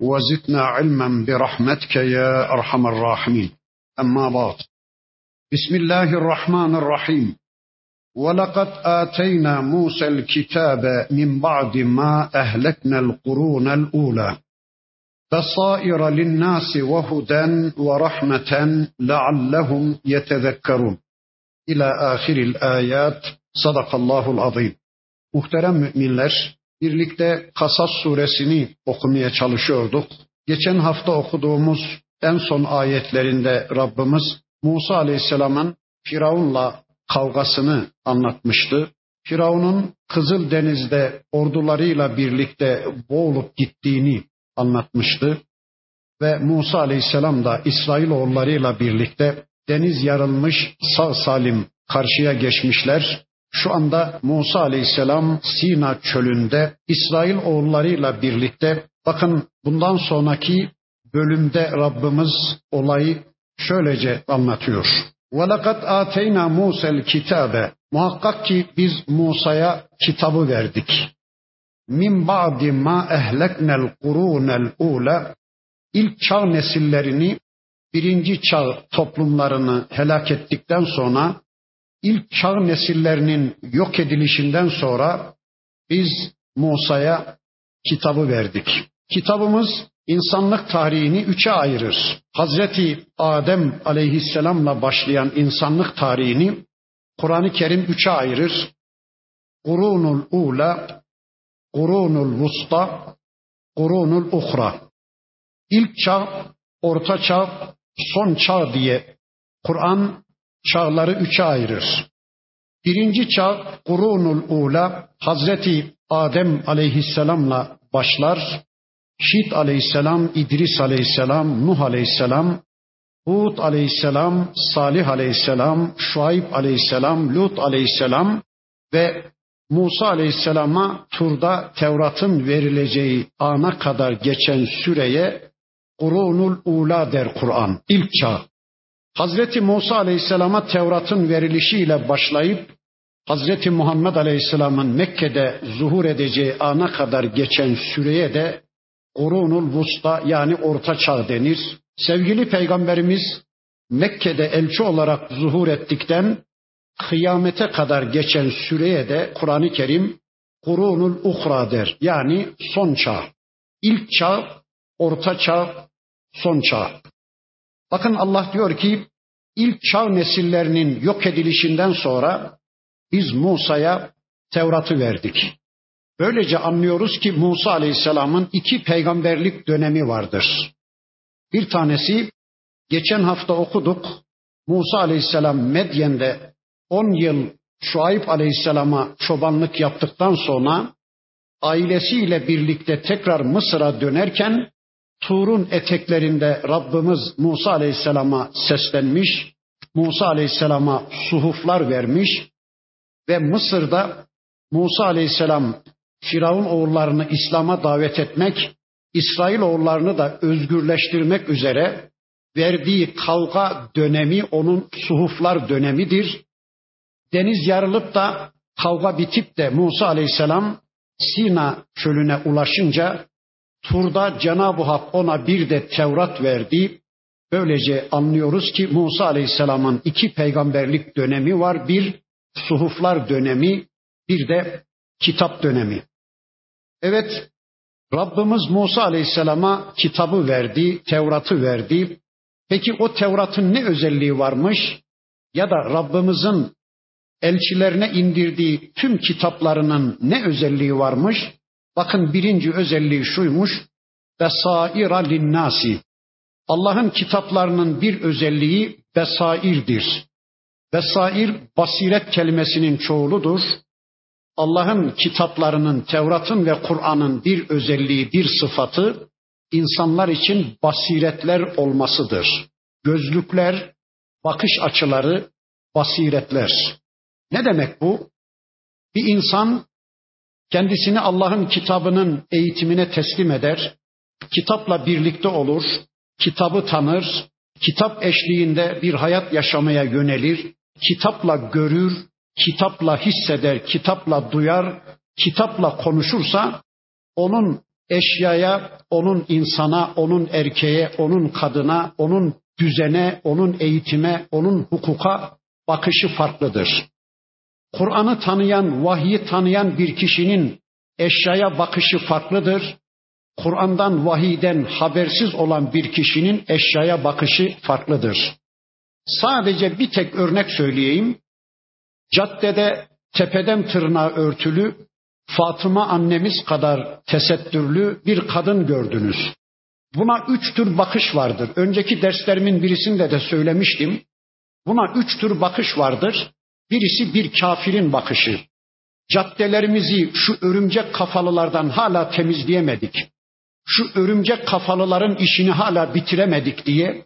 وزدنا علما برحمتك يا أرحم الراحمين. أما بعد بسم الله الرحمن الرحيم. ولقد آتينا موسى الكتاب من بعد ما أهلكنا القرون الأولى. بصائر للناس وهدى ورحمة لعلهم يتذكرون. إلى آخر الآيات. صدق الله العظيم. Muhterem müminler, birlikte Kasas suresini okumaya çalışıyorduk. Geçen hafta okuduğumuz en son ayetlerinde Rabbimiz Musa Aleyhisselam'ın Firavun'la kavgasını anlatmıştı. Firavun'un Kızıl Deniz'de ordularıyla birlikte boğulup gittiğini anlatmıştı. Ve Musa Aleyhisselam da İsrailoğullarıyla birlikte deniz yarılmış sağ salim karşıya geçmişler şu anda Musa Aleyhisselam Sina çölünde İsrail oğullarıyla birlikte bakın bundan sonraki bölümde Rabbimiz olayı şöylece anlatıyor. وَلَقَدْ آتَيْنَا مُوسَى الْكِتَابَ Muhakkak ki biz Musa'ya kitabı verdik. Min ba'di ma ehleknel kurunel ula ilk çağ nesillerini birinci çağ toplumlarını helak ettikten sonra ilk çağ nesillerinin yok edilişinden sonra biz Musa'ya kitabı verdik. Kitabımız insanlık tarihini üçe ayırır. Hazreti Adem aleyhisselamla başlayan insanlık tarihini Kur'an-ı Kerim üçe ayırır. Kurunul ula, kurunul vusta, kurunul uhra. İlk çağ, orta çağ, son çağ diye Kur'an çağları üçe ayırır. Birinci çağ Kurunul Ula Hazreti Adem aleyhisselamla başlar. Şit aleyhisselam, İdris aleyhisselam, Nuh aleyhisselam, Hud aleyhisselam, Salih aleyhisselam, Şuayb aleyhisselam, Lut aleyhisselam ve Musa aleyhisselama turda Tevrat'ın verileceği ana kadar geçen süreye Kurunul Ula der Kur'an. İlk çağ. Hazreti Musa Aleyhisselam'a Tevrat'ın verilişiyle başlayıp Hazreti Muhammed Aleyhisselam'ın Mekke'de zuhur edeceği ana kadar geçen süreye de Kurunul Vusta yani Orta Çağ denir. Sevgili Peygamberimiz Mekke'de elçi olarak zuhur ettikten kıyamete kadar geçen süreye de Kur'an-ı Kerim Kurunul Uhra der. Yani son çağ. İlk çağ, orta çağ, son çağ. Bakın Allah diyor ki ilk çağ nesillerinin yok edilişinden sonra biz Musa'ya Tevrat'ı verdik. Böylece anlıyoruz ki Musa Aleyhisselam'ın iki peygamberlik dönemi vardır. Bir tanesi geçen hafta okuduk. Musa Aleyhisselam Medyen'de 10 yıl Şuayb Aleyhisselam'a çobanlık yaptıktan sonra ailesiyle birlikte tekrar Mısır'a dönerken Tur'un eteklerinde Rabbimiz Musa Aleyhisselam'a seslenmiş, Musa Aleyhisselam'a suhuflar vermiş ve Mısır'da Musa Aleyhisselam Firavun oğullarını İslam'a davet etmek, İsrail oğullarını da özgürleştirmek üzere verdiği kavga dönemi onun suhuflar dönemidir. Deniz yarılıp da kavga bitip de Musa Aleyhisselam Sina çölüne ulaşınca Tur'da Cenab-ı Hak ona bir de Tevrat verdi. Böylece anlıyoruz ki Musa Aleyhisselam'ın iki peygamberlik dönemi var. Bir suhuflar dönemi, bir de kitap dönemi. Evet, Rabbimiz Musa Aleyhisselam'a kitabı verdi, Tevrat'ı verdi. Peki o Tevrat'ın ne özelliği varmış? Ya da Rabbimizin elçilerine indirdiği tüm kitaplarının ne özelliği varmış? Bakın birinci özelliği şuymuş. Besaira linnasi. Allah'ın kitaplarının bir özelliği besairdir. Besair basiret kelimesinin çoğuludur. Allah'ın kitaplarının, Tevrat'ın ve Kur'an'ın bir özelliği, bir sıfatı insanlar için basiretler olmasıdır. Gözlükler, bakış açıları, basiretler. Ne demek bu? Bir insan kendisini Allah'ın kitabının eğitimine teslim eder, kitapla birlikte olur, kitabı tanır, kitap eşliğinde bir hayat yaşamaya yönelir, kitapla görür, kitapla hisseder, kitapla duyar, kitapla konuşursa onun eşyaya, onun insana, onun erkeğe, onun kadına, onun düzene, onun eğitime, onun hukuka bakışı farklıdır. Kur'an'ı tanıyan, vahyi tanıyan bir kişinin eşyaya bakışı farklıdır. Kur'an'dan, vahiyden habersiz olan bir kişinin eşyaya bakışı farklıdır. Sadece bir tek örnek söyleyeyim. Caddede tepeden tırnağa örtülü Fatıma annemiz kadar tesettürlü bir kadın gördünüz. Buna üç tür bakış vardır. Önceki derslerimin birisinde de söylemiştim. Buna üç tür bakış vardır. Birisi bir kafirin bakışı. Caddelerimizi şu örümcek kafalılardan hala temizleyemedik. Şu örümcek kafalıların işini hala bitiremedik diye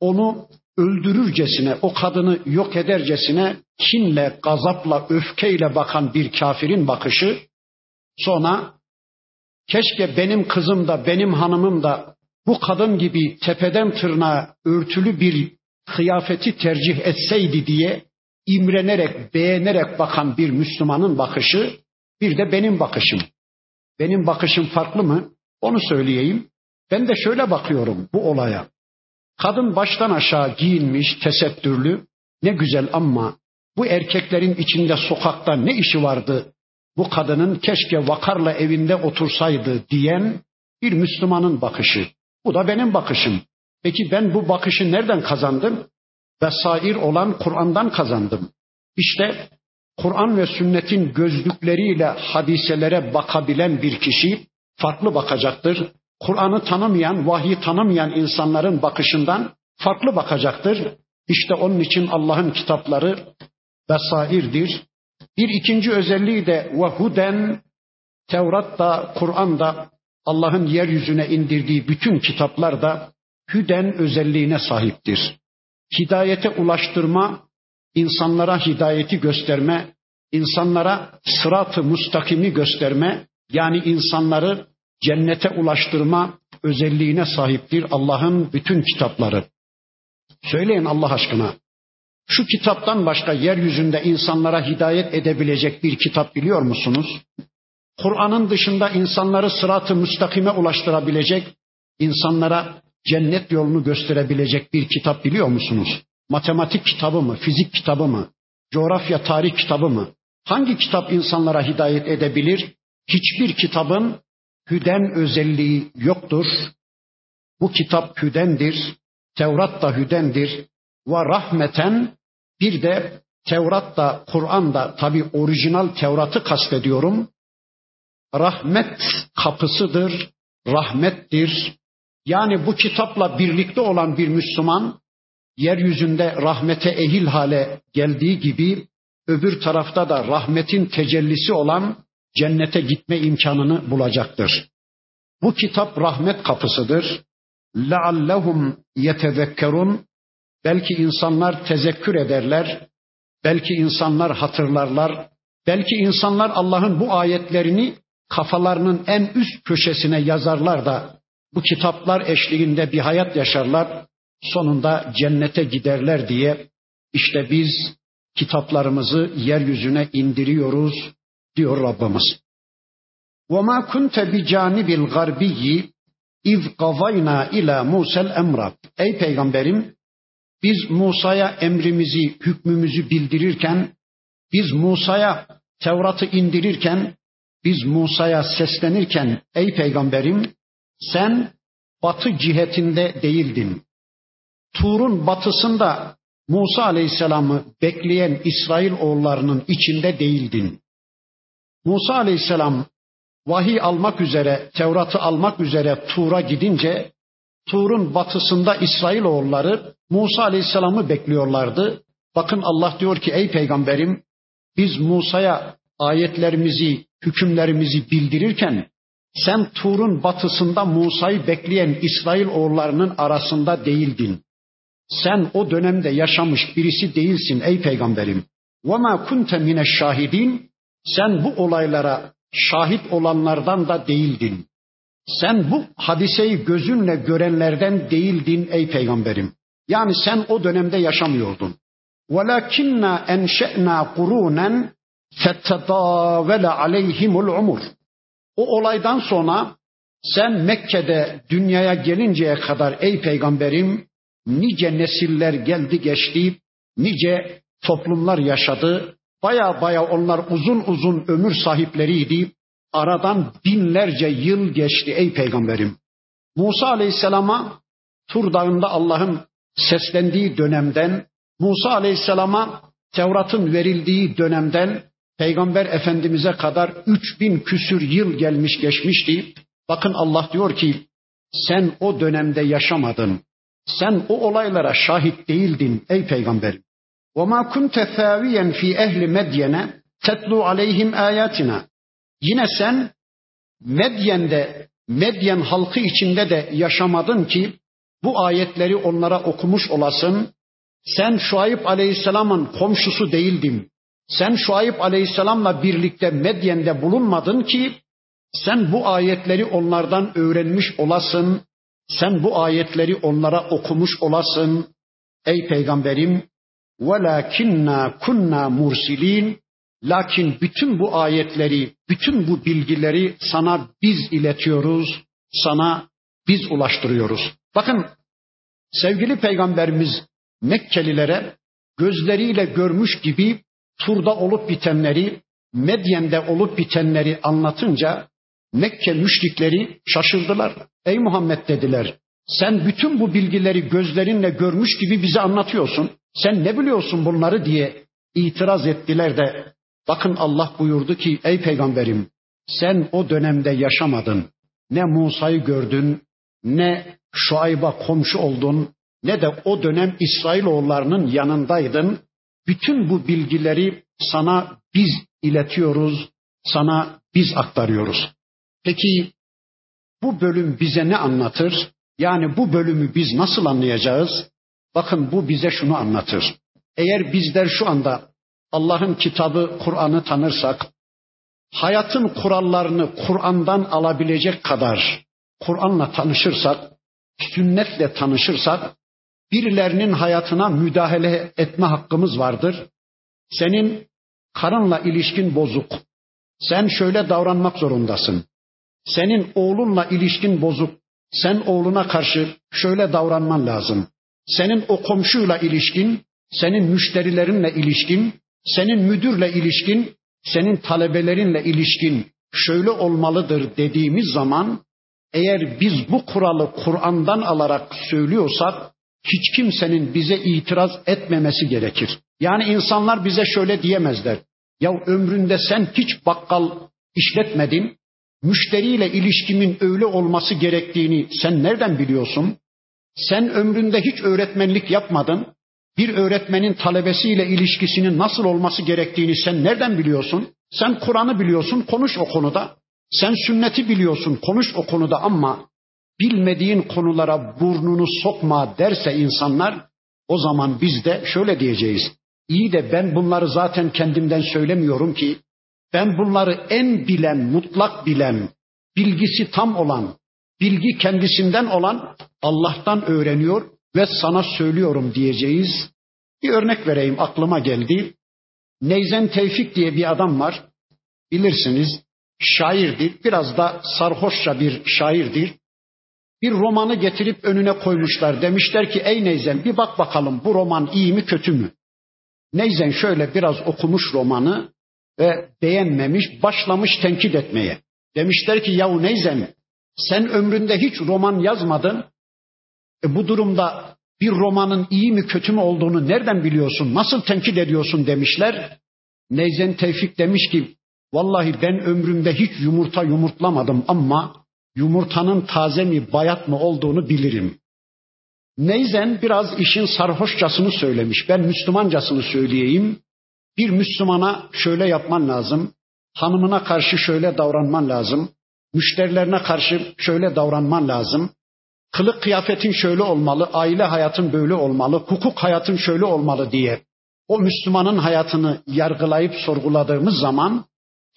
onu öldürürcesine, o kadını yok edercesine kinle, gazapla, öfkeyle bakan bir kafirin bakışı, sonra keşke benim kızım da, benim hanımım da bu kadın gibi tepeden tırnağa örtülü bir kıyafeti tercih etseydi diye imrenerek, beğenerek bakan bir Müslümanın bakışı, bir de benim bakışım. Benim bakışım farklı mı? Onu söyleyeyim. Ben de şöyle bakıyorum bu olaya. Kadın baştan aşağı giyinmiş, tesettürlü. Ne güzel ama bu erkeklerin içinde sokakta ne işi vardı? Bu kadının keşke vakarla evinde otursaydı diyen bir Müslümanın bakışı. Bu da benim bakışım. Peki ben bu bakışı nereden kazandım? Vesair olan Kur'an'dan kazandım. İşte Kur'an ve sünnetin gözlükleriyle hadiselere bakabilen bir kişi farklı bakacaktır. Kur'an'ı tanımayan, vahyi tanımayan insanların bakışından farklı bakacaktır. İşte onun için Allah'ın kitapları vesairdir. Bir ikinci özelliği de vehuden Tevrat'ta, Kur'an'da Allah'ın yeryüzüne indirdiği bütün kitaplar da hüden özelliğine sahiptir. Hidayete ulaştırma, insanlara hidayeti gösterme, insanlara sırat-ı mustakimi gösterme, yani insanları cennete ulaştırma özelliğine sahiptir Allah'ın bütün kitapları. Söyleyin Allah aşkına. Şu kitaptan başka yeryüzünde insanlara hidayet edebilecek bir kitap biliyor musunuz? Kur'an'ın dışında insanları sırat-ı müstakime ulaştırabilecek, insanlara cennet yolunu gösterebilecek bir kitap biliyor musunuz? Matematik kitabı mı, fizik kitabı mı, coğrafya tarih kitabı mı? Hangi kitap insanlara hidayet edebilir? Hiçbir kitabın hüden özelliği yoktur. Bu kitap hüdendir. Tevrat da hüdendir. Ve rahmeten bir de Tevrat da Kur'an da tabi orijinal Tevrat'ı kastediyorum. Rahmet kapısıdır, rahmettir. Yani bu kitapla birlikte olan bir Müslüman yeryüzünde rahmete ehil hale geldiği gibi öbür tarafta da rahmetin tecellisi olan cennete gitme imkanını bulacaktır. Bu kitap rahmet kapısıdır. لَعَلَّهُمْ يَتَذَكَّرُونَ Belki insanlar tezekkür ederler, belki insanlar hatırlarlar, belki insanlar Allah'ın bu ayetlerini kafalarının en üst köşesine yazarlar da bu kitaplar eşliğinde bir hayat yaşarlar, sonunda cennete giderler diye işte biz kitaplarımızı yeryüzüne indiriyoruz, diyor Rabbimiz. وَمَا كُنْتَ بِجَانِبِ الْغَرْبِيِّ اِذْ قَضَيْنَا اِلَى مُوسَى الْاَمْرَ Ey peygamberim biz Musa'ya emrimizi, hükmümüzü bildirirken, biz Musa'ya Tevrat'ı indirirken, biz Musa'ya seslenirken ey peygamberim sen batı cihetinde değildin. Tur'un batısında Musa Aleyhisselam'ı bekleyen İsrail oğullarının içinde değildin. Musa aleyhisselam vahiy almak üzere, Tevrat'ı almak üzere Tur'a gidince Tur'un batısında İsrailoğulları Musa aleyhisselamı bekliyorlardı. Bakın Allah diyor ki ey peygamberim biz Musa'ya ayetlerimizi, hükümlerimizi bildirirken Sen Tur'un batısında Musa'yı bekleyen İsrail oğullarının arasında değildin. Sen o dönemde yaşamış birisi değilsin ey peygamberim. وَمَا كُنْتَ مِنَ şahidin. Sen bu olaylara şahit olanlardan da değildin. Sen bu hadiseyi gözünle görenlerden değildin ey peygamberim. Yani sen o dönemde yaşamıyordun. وَلَكِنَّا اَنْشَأْنَا قُرُونًا فَتَدَاوَلَ عَلَيْهِمُ الْعُمُرُ o olaydan sonra sen Mekke'de dünyaya gelinceye kadar ey peygamberim nice nesiller geldi geçti, nice toplumlar yaşadı. Baya baya onlar uzun uzun ömür sahipleriydi. Aradan binlerce yıl geçti ey peygamberim. Musa aleyhisselama Tur Dağı'nda Allah'ın seslendiği dönemden, Musa aleyhisselama Tevrat'ın verildiği dönemden Peygamber Efendimiz'e kadar 3000 küsür yıl gelmiş geçmişti. Bakın Allah diyor ki sen o dönemde yaşamadın. Sen o olaylara şahit değildin ey peygamberim. وَمَا كُنْتَ ثَاوِيًا ف۪ي اَهْلِ مَدْيَنَ تَتْلُوا عَلَيْهِمْ آيَاتِنَا Yine sen Medyen'de, Medyen halkı içinde de yaşamadın ki bu ayetleri onlara okumuş olasın. Sen Şuayb Aleyhisselam'ın komşusu değildin. Sen Şuayb Aleyhisselam'la birlikte Medyen'de bulunmadın ki sen bu ayetleri onlardan öğrenmiş olasın. Sen bu ayetleri onlara okumuş olasın. Ey peygamberim وَلَاكِنَّا kunna mursilin Lakin bütün bu ayetleri, bütün bu bilgileri sana biz iletiyoruz, sana biz ulaştırıyoruz. Bakın sevgili peygamberimiz Mekkelilere gözleriyle görmüş gibi Tur'da olup bitenleri, Medyen'de olup bitenleri anlatınca Mekke müşrikleri şaşırdılar. Ey Muhammed dediler. Sen bütün bu bilgileri gözlerinle görmüş gibi bize anlatıyorsun. Sen ne biliyorsun bunları diye itiraz ettiler de bakın Allah buyurdu ki ey peygamberim sen o dönemde yaşamadın. Ne Musa'yı gördün, ne Şuayb'a komşu oldun, ne de o dönem İsrailoğullarının yanındaydın. Bütün bu bilgileri sana biz iletiyoruz, sana biz aktarıyoruz. Peki bu bölüm bize ne anlatır? Yani bu bölümü biz nasıl anlayacağız? Bakın bu bize şunu anlatır. Eğer bizler şu anda Allah'ın kitabı Kur'an'ı tanırsak, hayatın kurallarını Kur'an'dan alabilecek kadar Kur'an'la tanışırsak, sünnetle tanışırsak, birilerinin hayatına müdahale etme hakkımız vardır. Senin karınla ilişkin bozuk. Sen şöyle davranmak zorundasın. Senin oğlunla ilişkin bozuk. Sen oğluna karşı şöyle davranman lazım. Senin o komşuyla ilişkin, senin müşterilerinle ilişkin, senin müdürle ilişkin, senin talebelerinle ilişkin şöyle olmalıdır dediğimiz zaman eğer biz bu kuralı Kur'an'dan alarak söylüyorsak hiç kimsenin bize itiraz etmemesi gerekir. Yani insanlar bize şöyle diyemezler. Ya ömründe sen hiç bakkal işletmedin, müşteriyle ilişkimin öyle olması gerektiğini sen nereden biliyorsun? Sen ömründe hiç öğretmenlik yapmadın. Bir öğretmenin talebesiyle ilişkisinin nasıl olması gerektiğini sen nereden biliyorsun? Sen Kur'an'ı biliyorsun, konuş o konuda. Sen sünneti biliyorsun, konuş o konuda ama bilmediğin konulara burnunu sokma derse insanlar o zaman biz de şöyle diyeceğiz. İyi de ben bunları zaten kendimden söylemiyorum ki ben bunları en bilen, mutlak bilen, bilgisi tam olan, bilgi kendisinden olan Allah'tan öğreniyor ve sana söylüyorum diyeceğiz. Bir örnek vereyim aklıma geldi. Neyzen Tevfik diye bir adam var. Bilirsiniz şairdir. Biraz da sarhoşça bir şairdir. Bir romanı getirip önüne koymuşlar. Demişler ki ey Neyzen bir bak bakalım bu roman iyi mi kötü mü? Neyzen şöyle biraz okumuş romanı ve beğenmemiş, başlamış tenkit etmeye. Demişler ki yahu Neyzen sen ömründe hiç roman yazmadın. E bu durumda bir romanın iyi mi kötü mü olduğunu nereden biliyorsun? Nasıl tenkit ediyorsun demişler. Neyzen Tevfik demiş ki vallahi ben ömrümde hiç yumurta yumurtlamadım ama yumurtanın taze mi bayat mı olduğunu bilirim. Neyzen biraz işin sarhoşçasını söylemiş. Ben Müslümancasını söyleyeyim. Bir Müslümana şöyle yapman lazım. Hanımına karşı şöyle davranman lazım. Müşterilerine karşı şöyle davranman lazım. Kılık kıyafetin şöyle olmalı, aile hayatın böyle olmalı, hukuk hayatın şöyle olmalı diye o Müslümanın hayatını yargılayıp sorguladığımız zaman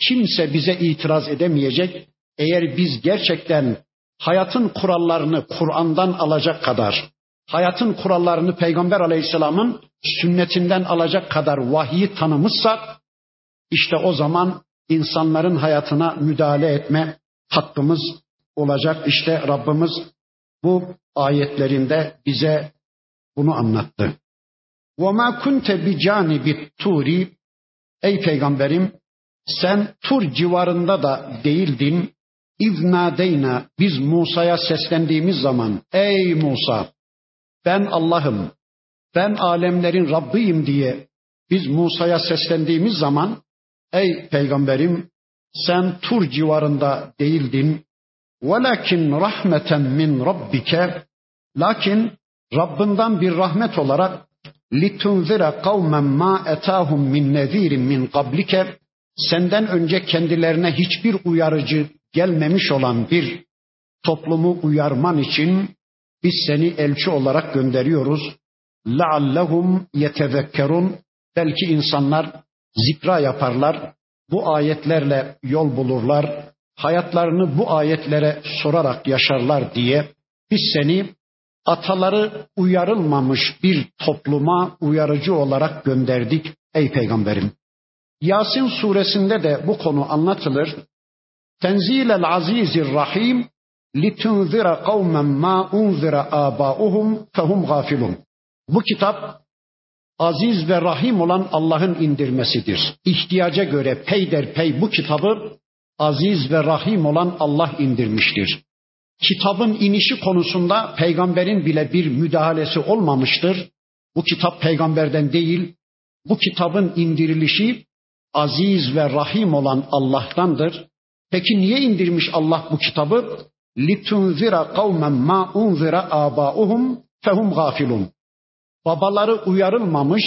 kimse bize itiraz edemeyecek. Eğer biz gerçekten hayatın kurallarını Kur'an'dan alacak kadar, hayatın kurallarını Peygamber Aleyhisselam'ın sünnetinden alacak kadar vahiyi tanımışsak, işte o zaman insanların hayatına müdahale etme hakkımız olacak. İşte Rabbimiz bu ayetlerinde bize bunu anlattı. وَمَا كُنْتَ بِجَانِبِ turi Ey peygamberim sen Tur civarında da değildin. İznadeyna biz Musa'ya seslendiğimiz zaman ey Musa ben Allah'ım ben alemlerin Rabbiyim diye biz Musa'ya seslendiğimiz zaman ey peygamberim sen Tur civarında değildin. Velakin rahmeten min rabbike lakin Rabbinden bir rahmet olarak litunzira kavmen ma etahum min nezirin min qablike senden önce kendilerine hiçbir uyarıcı gelmemiş olan bir toplumu uyarman için biz seni elçi olarak gönderiyoruz. لَعَلَّهُمْ يَتَذَكَّرُونَ Belki insanlar zikra yaparlar, bu ayetlerle yol bulurlar, hayatlarını bu ayetlere sorarak yaşarlar diye biz seni ataları uyarılmamış bir topluma uyarıcı olarak gönderdik ey peygamberim. Yasin suresinde de bu konu anlatılır. Tenzilel azizir rahim litunzira kavmen ma unzira abauhum fehum gafilun. Bu kitap aziz ve rahim olan Allah'ın indirmesidir. İhtiyaca göre peyderpey bu kitabı aziz ve rahim olan Allah indirmiştir kitabın inişi konusunda peygamberin bile bir müdahalesi olmamıştır. Bu kitap peygamberden değil, bu kitabın indirilişi aziz ve rahim olan Allah'tandır. Peki niye indirmiş Allah bu kitabı? litunzira kavmen ma unzira abauhum fehum gafilun. Babaları uyarılmamış,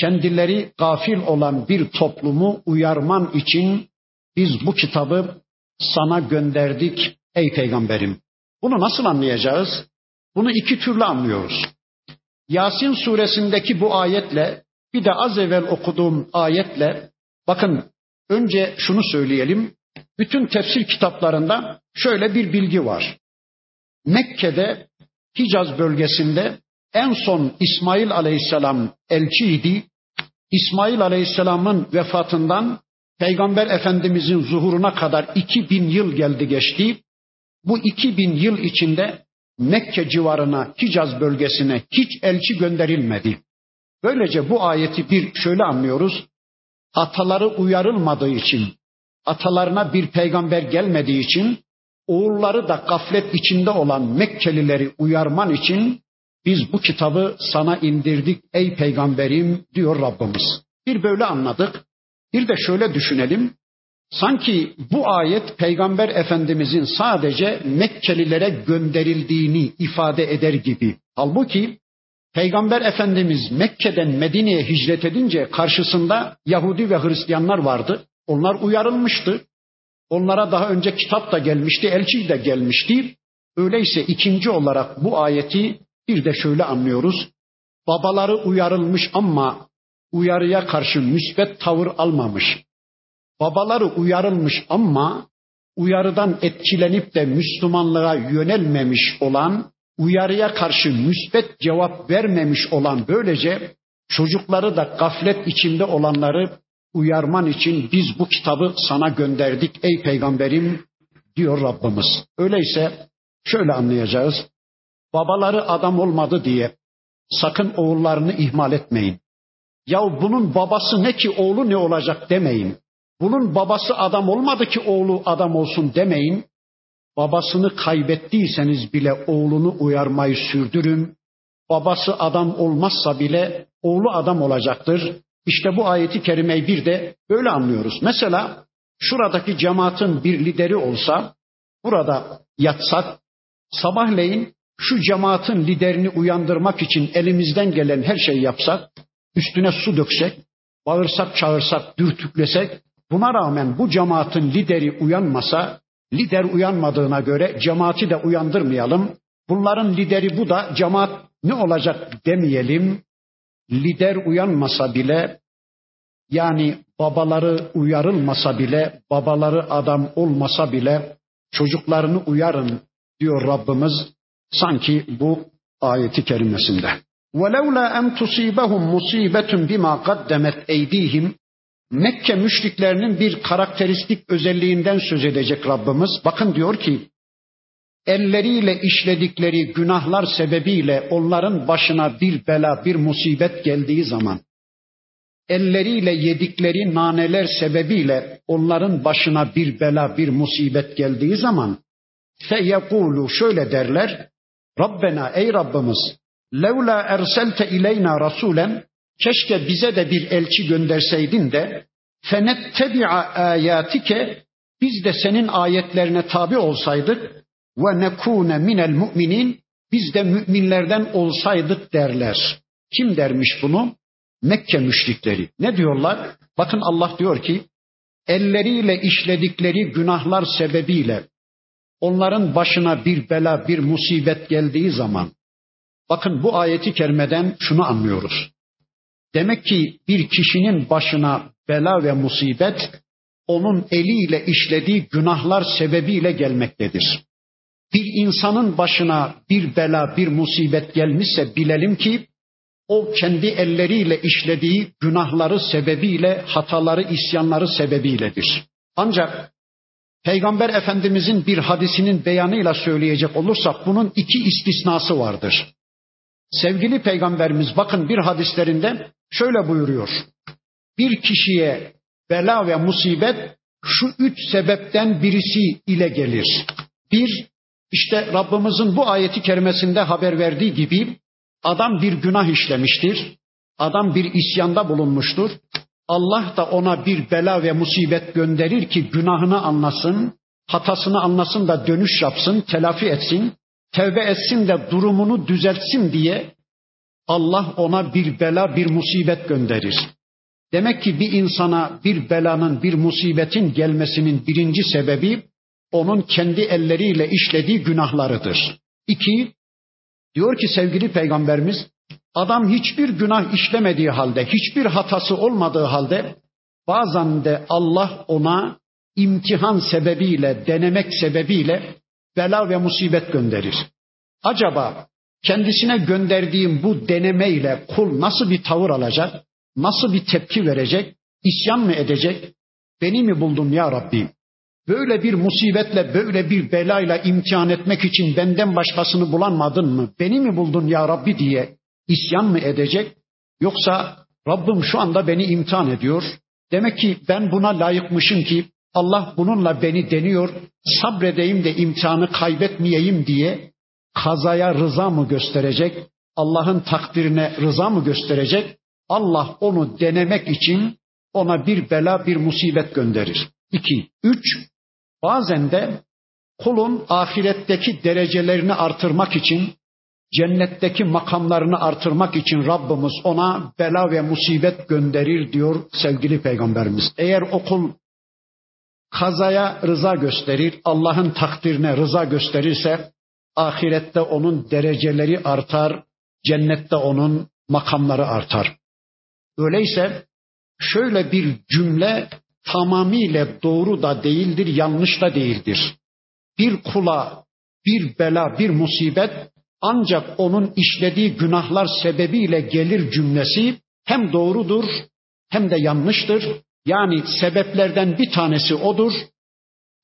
kendileri gafil olan bir toplumu uyarman için biz bu kitabı sana gönderdik Ey peygamberim bunu nasıl anlayacağız? Bunu iki türlü anlıyoruz. Yasin suresindeki bu ayetle bir de az evvel okuduğum ayetle bakın önce şunu söyleyelim. Bütün tefsir kitaplarında şöyle bir bilgi var. Mekke'de Hicaz bölgesinde en son İsmail Aleyhisselam elçiydi. İsmail Aleyhisselam'ın vefatından Peygamber Efendimizin zuhuruna kadar 2000 yıl geldi geçti. Bu 2000 yıl içinde Mekke civarına, Hicaz bölgesine hiç elçi gönderilmedi. Böylece bu ayeti bir şöyle anlıyoruz. Ataları uyarılmadığı için, atalarına bir peygamber gelmediği için, oğulları da gaflet içinde olan Mekkelileri uyarman için biz bu kitabı sana indirdik ey peygamberim diyor Rabbimiz. Bir böyle anladık. Bir de şöyle düşünelim. Sanki bu ayet Peygamber Efendimizin sadece Mekkelilere gönderildiğini ifade eder gibi. Halbuki Peygamber Efendimiz Mekke'den Medine'ye hicret edince karşısında Yahudi ve Hristiyanlar vardı. Onlar uyarılmıştı. Onlara daha önce kitap da gelmişti, elçi de gelmişti. Öyleyse ikinci olarak bu ayeti bir de şöyle anlıyoruz. Babaları uyarılmış ama uyarıya karşı müsbet tavır almamış. Babaları uyarılmış ama uyarıdan etkilenip de Müslümanlığa yönelmemiş olan, uyarıya karşı müsbet cevap vermemiş olan böylece çocukları da gaflet içinde olanları uyarman için biz bu kitabı sana gönderdik ey peygamberim diyor Rabbimiz. Öyleyse şöyle anlayacağız. Babaları adam olmadı diye sakın oğullarını ihmal etmeyin. Ya bunun babası ne ki oğlu ne olacak demeyin. Bunun babası adam olmadı ki oğlu adam olsun demeyin. Babasını kaybettiyseniz bile oğlunu uyarmayı sürdürün. Babası adam olmazsa bile oğlu adam olacaktır. İşte bu ayeti kerimeyi bir de böyle anlıyoruz. Mesela şuradaki cemaatin bir lideri olsa, burada yatsak, sabahleyin şu cemaatin liderini uyandırmak için elimizden gelen her şeyi yapsak, üstüne su döksek, bağırsak, çağırsak, dürtüklesek, Buna rağmen bu cemaatin lideri uyanmasa Lider uyanmadığına göre cemaati de uyandırmayalım. Bunların lideri bu da cemaat ne olacak demeyelim Lider uyanmasa bile yani babaları uyarılmasa bile, babaları adam olmasa bile çocuklarını uyarın diyor Rabbimiz sanki bu ayeti kerimesinde. وَلَوْلَا أَنْ تُصِيبَهُمْ مُصِيبَةٌ بِمَا قَدَّمَتْ اَيْد۪يهِمْ Mekke müşriklerinin bir karakteristik özelliğinden söz edecek Rabbimiz. Bakın diyor ki, elleriyle işledikleri günahlar sebebiyle onların başına bir bela, bir musibet geldiği zaman, elleriyle yedikleri naneler sebebiyle onların başına bir bela, bir musibet geldiği zaman, feyekulu şöyle derler, Rabbena ey Rabbimiz, levla erselte ileyna rasulen, keşke bize de bir elçi gönderseydin de, fenettebi'a ayatike, biz de senin ayetlerine tabi olsaydık, ve nekune minel müminin, biz de müminlerden olsaydık derler. Kim dermiş bunu? Mekke müşrikleri. Ne diyorlar? Bakın Allah diyor ki, elleriyle işledikleri günahlar sebebiyle onların başına bir bela, bir musibet geldiği zaman, bakın bu ayeti kerimeden şunu anlıyoruz. Demek ki bir kişinin başına bela ve musibet onun eliyle işlediği günahlar sebebiyle gelmektedir. Bir insanın başına bir bela, bir musibet gelmişse bilelim ki o kendi elleriyle işlediği günahları sebebiyle, hataları, isyanları sebebiyledir. Ancak Peygamber Efendimizin bir hadisinin beyanıyla söyleyecek olursak bunun iki istisnası vardır. Sevgili Peygamberimiz bakın bir hadislerinde şöyle buyuruyor. Bir kişiye bela ve musibet şu üç sebepten birisi ile gelir. Bir, işte Rabbimizin bu ayeti kerimesinde haber verdiği gibi adam bir günah işlemiştir. Adam bir isyanda bulunmuştur. Allah da ona bir bela ve musibet gönderir ki günahını anlasın, hatasını anlasın da dönüş yapsın, telafi etsin, tevbe etsin de durumunu düzeltsin diye Allah ona bir bela, bir musibet gönderir. Demek ki bir insana bir belanın, bir musibetin gelmesinin birinci sebebi onun kendi elleriyle işlediği günahlarıdır. İki, diyor ki sevgili peygamberimiz, adam hiçbir günah işlemediği halde, hiçbir hatası olmadığı halde bazen de Allah ona imtihan sebebiyle, denemek sebebiyle bela ve musibet gönderir. Acaba kendisine gönderdiğim bu denemeyle kul nasıl bir tavır alacak? Nasıl bir tepki verecek? İsyan mı edecek? Beni mi buldun ya Rabbi? Böyle bir musibetle, böyle bir belayla imtihan etmek için benden başkasını bulanmadın mı? Beni mi buldun ya Rabbi diye isyan mı edecek? Yoksa Rabbim şu anda beni imtihan ediyor. Demek ki ben buna layıkmışım ki Allah bununla beni deniyor. Sabredeyim de imtihanı kaybetmeyeyim diye kazaya rıza mı gösterecek? Allah'ın takdirine rıza mı gösterecek? Allah onu denemek için ona bir bela, bir musibet gönderir. İki. Üç, bazen de kulun ahiretteki derecelerini artırmak için, cennetteki makamlarını artırmak için Rabbimiz ona bela ve musibet gönderir diyor sevgili peygamberimiz. Eğer o kul kazaya rıza gösterir, Allah'ın takdirine rıza gösterirse ahirette onun dereceleri artar, cennette onun makamları artar. Öyleyse şöyle bir cümle tamamıyla doğru da değildir, yanlış da değildir. Bir kula bir bela, bir musibet ancak onun işlediği günahlar sebebiyle gelir cümlesi hem doğrudur hem de yanlıştır. Yani sebeplerden bir tanesi odur.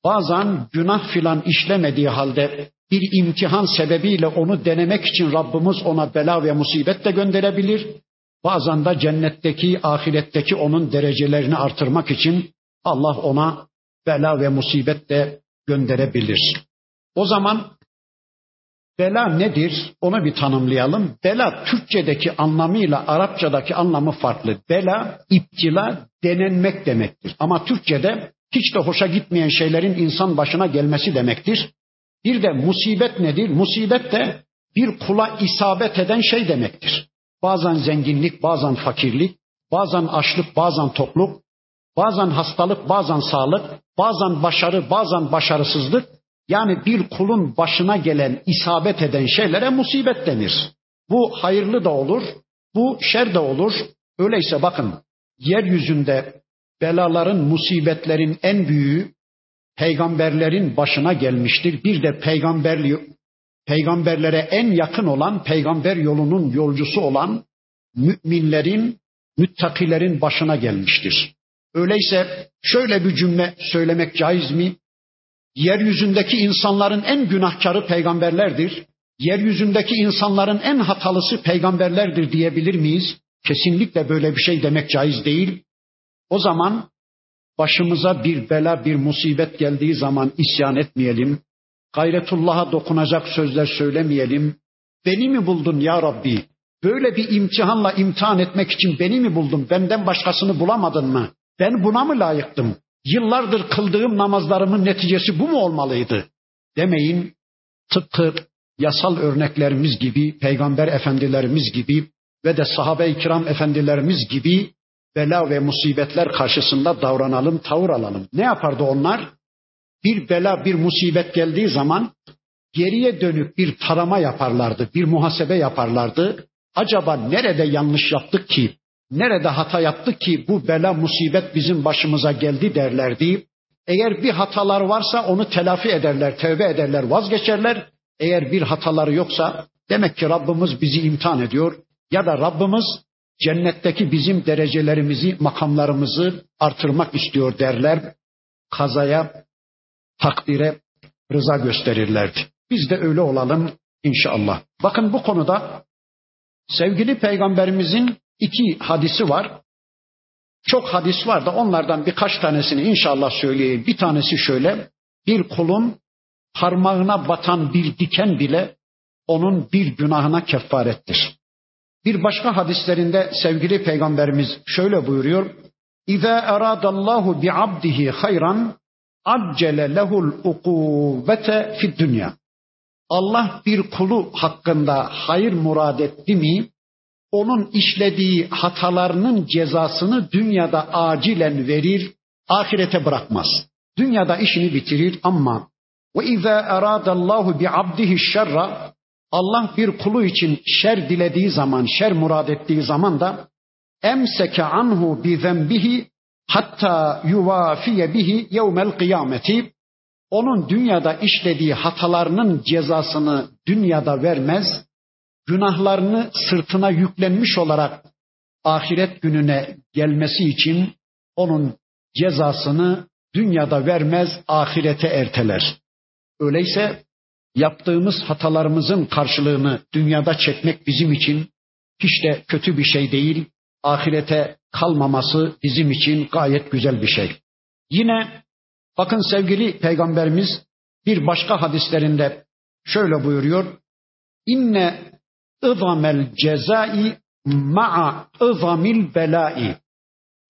Bazen günah filan işlemediği halde bir imtihan sebebiyle onu denemek için Rabbimiz ona bela ve musibet de gönderebilir. Bazen de cennetteki, ahiretteki onun derecelerini artırmak için Allah ona bela ve musibet de gönderebilir. O zaman bela nedir? Onu bir tanımlayalım. Bela Türkçedeki anlamıyla Arapçadaki anlamı farklı. Bela, iptila, denenmek demektir. Ama Türkçede hiç de hoşa gitmeyen şeylerin insan başına gelmesi demektir. Bir de musibet nedir? Musibet de bir kula isabet eden şey demektir. Bazen zenginlik, bazen fakirlik, bazen açlık, bazen tokluk, bazen hastalık, bazen sağlık, bazen başarı, bazen başarısızlık. Yani bir kulun başına gelen, isabet eden şeylere musibet denir. Bu hayırlı da olur, bu şer de olur. Öyleyse bakın, yeryüzünde belaların, musibetlerin en büyüğü peygamberlerin başına gelmiştir. Bir de peygamberli, peygamberlere en yakın olan, peygamber yolunun yolcusu olan müminlerin, müttakilerin başına gelmiştir. Öyleyse şöyle bir cümle söylemek caiz mi? Yeryüzündeki insanların en günahkarı peygamberlerdir. Yeryüzündeki insanların en hatalısı peygamberlerdir diyebilir miyiz? Kesinlikle böyle bir şey demek caiz değil. O zaman başımıza bir bela, bir musibet geldiği zaman isyan etmeyelim. Gayretullah'a dokunacak sözler söylemeyelim. Beni mi buldun ya Rabbi? Böyle bir imtihanla imtihan etmek için beni mi buldun? Benden başkasını bulamadın mı? Ben buna mı layıktım? Yıllardır kıldığım namazlarımın neticesi bu mu olmalıydı? Demeyin. Tıpkı yasal örneklerimiz gibi, peygamber efendilerimiz gibi ve de sahabe-i kiram efendilerimiz gibi bela ve musibetler karşısında davranalım, tavır alalım. Ne yapardı onlar? Bir bela, bir musibet geldiği zaman geriye dönük bir tarama yaparlardı, bir muhasebe yaparlardı. Acaba nerede yanlış yaptık ki, nerede hata yaptık ki bu bela musibet bizim başımıza geldi derlerdi. Eğer bir hatalar varsa onu telafi ederler, tövbe ederler, vazgeçerler. Eğer bir hataları yoksa demek ki Rabbimiz bizi imtihan ediyor ya da Rabbimiz cennetteki bizim derecelerimizi, makamlarımızı artırmak istiyor derler. Kazaya, takdire rıza gösterirlerdi. Biz de öyle olalım inşallah. Bakın bu konuda sevgili peygamberimizin iki hadisi var. Çok hadis var da onlardan birkaç tanesini inşallah söyleyeyim. Bir tanesi şöyle. Bir kulun parmağına batan bir diken bile onun bir günahına kefarettir. Bir başka hadislerinde sevgili peygamberimiz şöyle buyuruyor. İza eradallahu bi abdihi hayran accele lehul ukubete fid dünya. Allah bir kulu hakkında hayır murad etti mi, onun işlediği hatalarının cezasını dünyada acilen verir, ahirete bırakmaz. Dünyada işini bitirir ama ve izâ eradallahu bi abdihi şerra Allah bir kulu için şer dilediği zaman, şer murad ettiği zaman da emseke anhu bi zenbihi hatta yuvafiye bihi yevmel kıyameti onun dünyada işlediği hatalarının cezasını dünyada vermez, günahlarını sırtına yüklenmiş olarak ahiret gününe gelmesi için onun cezasını dünyada vermez, ahirete erteler. Öyleyse yaptığımız hatalarımızın karşılığını dünyada çekmek bizim için hiç de kötü bir şey değil. Ahirete kalmaması bizim için gayet güzel bir şey. Yine bakın sevgili peygamberimiz bir başka hadislerinde şöyle buyuruyor. İnne ızamel cezai ma'a ızamil belai.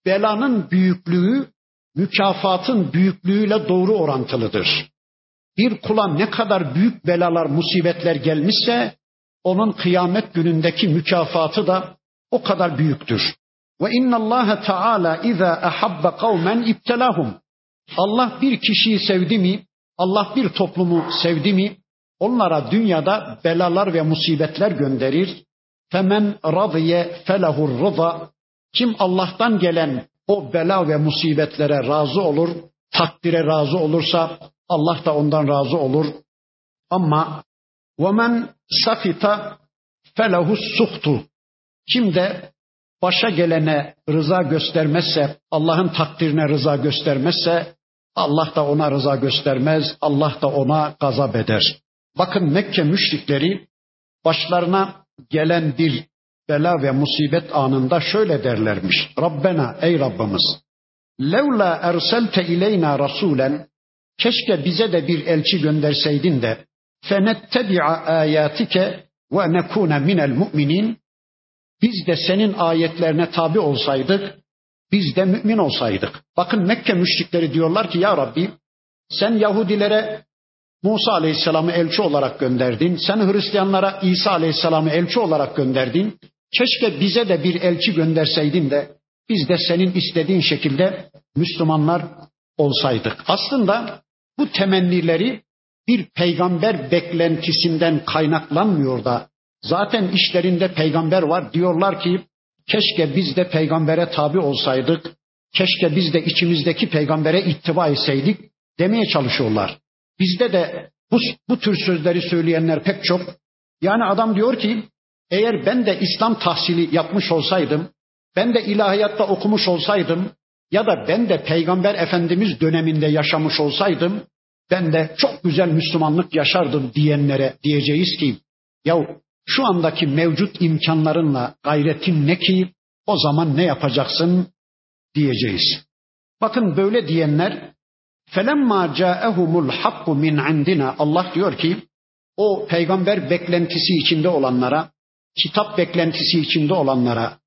Belanın büyüklüğü mükafatın büyüklüğüyle doğru orantılıdır bir kula ne kadar büyük belalar, musibetler gelmişse onun kıyamet günündeki mükafatı da o kadar büyüktür. Ve inna Allah Teala iza ahabba kavmen ibtelahum. Allah bir kişiyi sevdi mi, Allah bir toplumu sevdi mi, onlara dünyada belalar ve musibetler gönderir. Femen radiye felehur rıza. Kim Allah'tan gelen o bela ve musibetlere razı olur, takdire razı olursa Allah da ondan razı olur. Ama وَمَنْ safita فَلَهُ suhtu. kim de başa gelene rıza göstermezse, Allah'ın takdirine rıza göstermezse, Allah da ona rıza göstermez, Allah da ona gazap eder. Bakın Mekke müşrikleri başlarına gelen bir bela ve musibet anında şöyle derlermiş. Rabbena ey Rabbimiz. Levla erselte ileyna rasulen Keşke bize de bir elçi gönderseydin de fenettebi'a ayatike ve nekune minel mu'minin biz de senin ayetlerine tabi olsaydık, biz de mümin olsaydık. Bakın Mekke müşrikleri diyorlar ki ya Rabbi sen Yahudilere Musa Aleyhisselam'ı elçi olarak gönderdin. Sen Hristiyanlara İsa Aleyhisselam'ı elçi olarak gönderdin. Keşke bize de bir elçi gönderseydin de biz de senin istediğin şekilde Müslümanlar olsaydık. Aslında bu temennileri bir peygamber beklentisinden kaynaklanmıyor da zaten işlerinde peygamber var diyorlar ki keşke biz de peygambere tabi olsaydık, keşke biz de içimizdeki peygambere ittiba etseydik demeye çalışıyorlar. Bizde de bu, bu tür sözleri söyleyenler pek çok. Yani adam diyor ki eğer ben de İslam tahsili yapmış olsaydım, ben de ilahiyatta okumuş olsaydım ya da ben de Peygamber Efendimiz döneminde yaşamış olsaydım, ben de çok güzel Müslümanlık yaşardım diyenlere diyeceğiz ki, ya şu andaki mevcut imkanlarınla gayretin ne ki o zaman ne yapacaksın diyeceğiz. Bakın böyle diyenler felemma caehumul hakku min indina Allah diyor ki o peygamber beklentisi içinde olanlara, kitap beklentisi içinde olanlara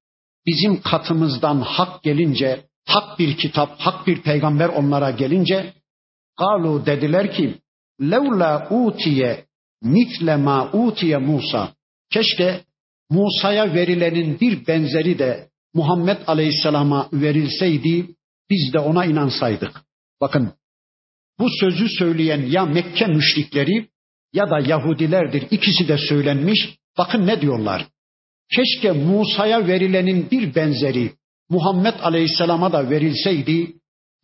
bizim katımızdan hak gelince, hak bir kitap, hak bir peygamber onlara gelince galu dediler ki levla utiye mitle ma utiye Musa Keşke Musa'ya verilenin bir benzeri de Muhammed Aleyhisselam'a verilseydi biz de ona inansaydık. Bakın bu sözü söyleyen ya Mekke müşrikleri ya da Yahudilerdir. İkisi de söylenmiş. Bakın ne diyorlar. Keşke Musa'ya verilenin bir benzeri Muhammed Aleyhisselam'a da verilseydi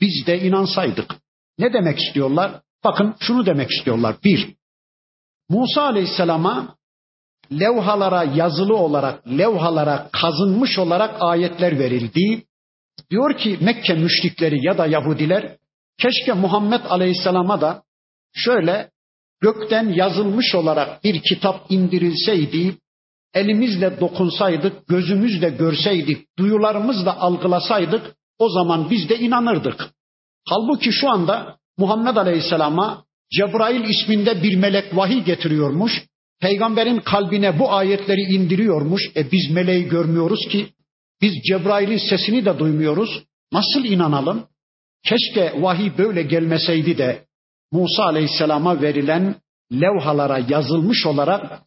biz de inansaydık. Ne demek istiyorlar? Bakın şunu demek istiyorlar. Bir, Musa Aleyhisselam'a levhalara yazılı olarak, levhalara kazınmış olarak ayetler verildi. Diyor ki Mekke müşrikleri ya da Yahudiler keşke Muhammed Aleyhisselam'a da şöyle gökten yazılmış olarak bir kitap indirilseydi, elimizle dokunsaydık, gözümüzle görseydik, duyularımızla algılasaydık, o zaman biz de inanırdık. Halbuki şu anda Muhammed Aleyhisselam'a Cebrail isminde bir melek vahiy getiriyormuş. Peygamberin kalbine bu ayetleri indiriyormuş. E biz meleği görmüyoruz ki. Biz Cebrail'in sesini de duymuyoruz. Nasıl inanalım? Keşke vahiy böyle gelmeseydi de Musa Aleyhisselam'a verilen levhalara yazılmış olarak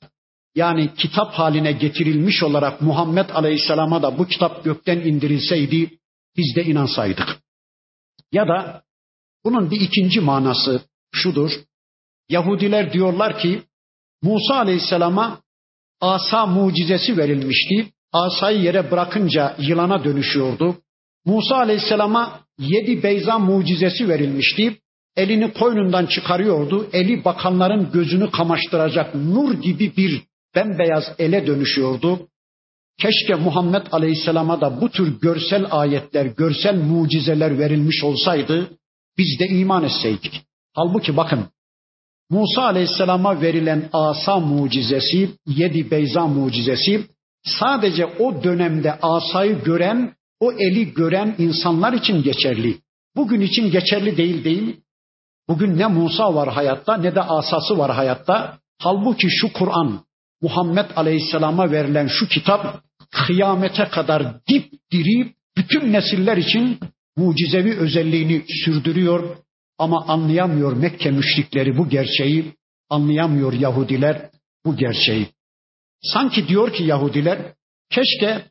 yani kitap haline getirilmiş olarak Muhammed Aleyhisselam'a da bu kitap gökten indirilseydi biz de inansaydık. Ya da bunun bir ikinci manası şudur. Yahudiler diyorlar ki Musa Aleyhisselam'a asa mucizesi verilmişti. Asayı yere bırakınca yılana dönüşüyordu. Musa Aleyhisselam'a yedi beyza mucizesi verilmişti. Elini koynundan çıkarıyordu. Eli bakanların gözünü kamaştıracak nur gibi bir bembeyaz ele dönüşüyordu. Keşke Muhammed Aleyhisselam'a da bu tür görsel ayetler, görsel mucizeler verilmiş olsaydı biz de iman etseydik. Halbuki bakın Musa Aleyhisselam'a verilen asa mucizesi, yedi beyza mucizesi sadece o dönemde asayı gören, o eli gören insanlar için geçerli. Bugün için geçerli değil değil. Bugün ne Musa var hayatta ne de asası var hayatta. Halbuki şu Kur'an, Muhammed Aleyhisselam'a verilen şu kitap kıyamete kadar dip diri bütün nesiller için mucizevi özelliğini sürdürüyor ama anlayamıyor Mekke müşrikleri bu gerçeği, anlayamıyor Yahudiler bu gerçeği. Sanki diyor ki Yahudiler keşke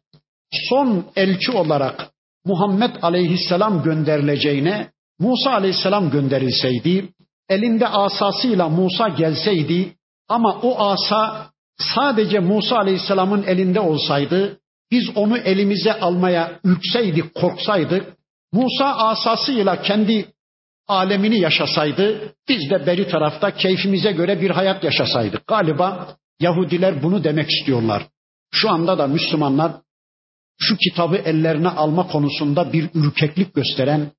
son elçi olarak Muhammed aleyhisselam gönderileceğine Musa aleyhisselam gönderilseydi, elinde asasıyla Musa gelseydi ama o asa sadece Musa Aleyhisselam'ın elinde olsaydı, biz onu elimize almaya ürkseydik, korksaydık, Musa asasıyla kendi alemini yaşasaydı, biz de beri tarafta keyfimize göre bir hayat yaşasaydık. Galiba Yahudiler bunu demek istiyorlar. Şu anda da Müslümanlar şu kitabı ellerine alma konusunda bir ürkeklik gösteren,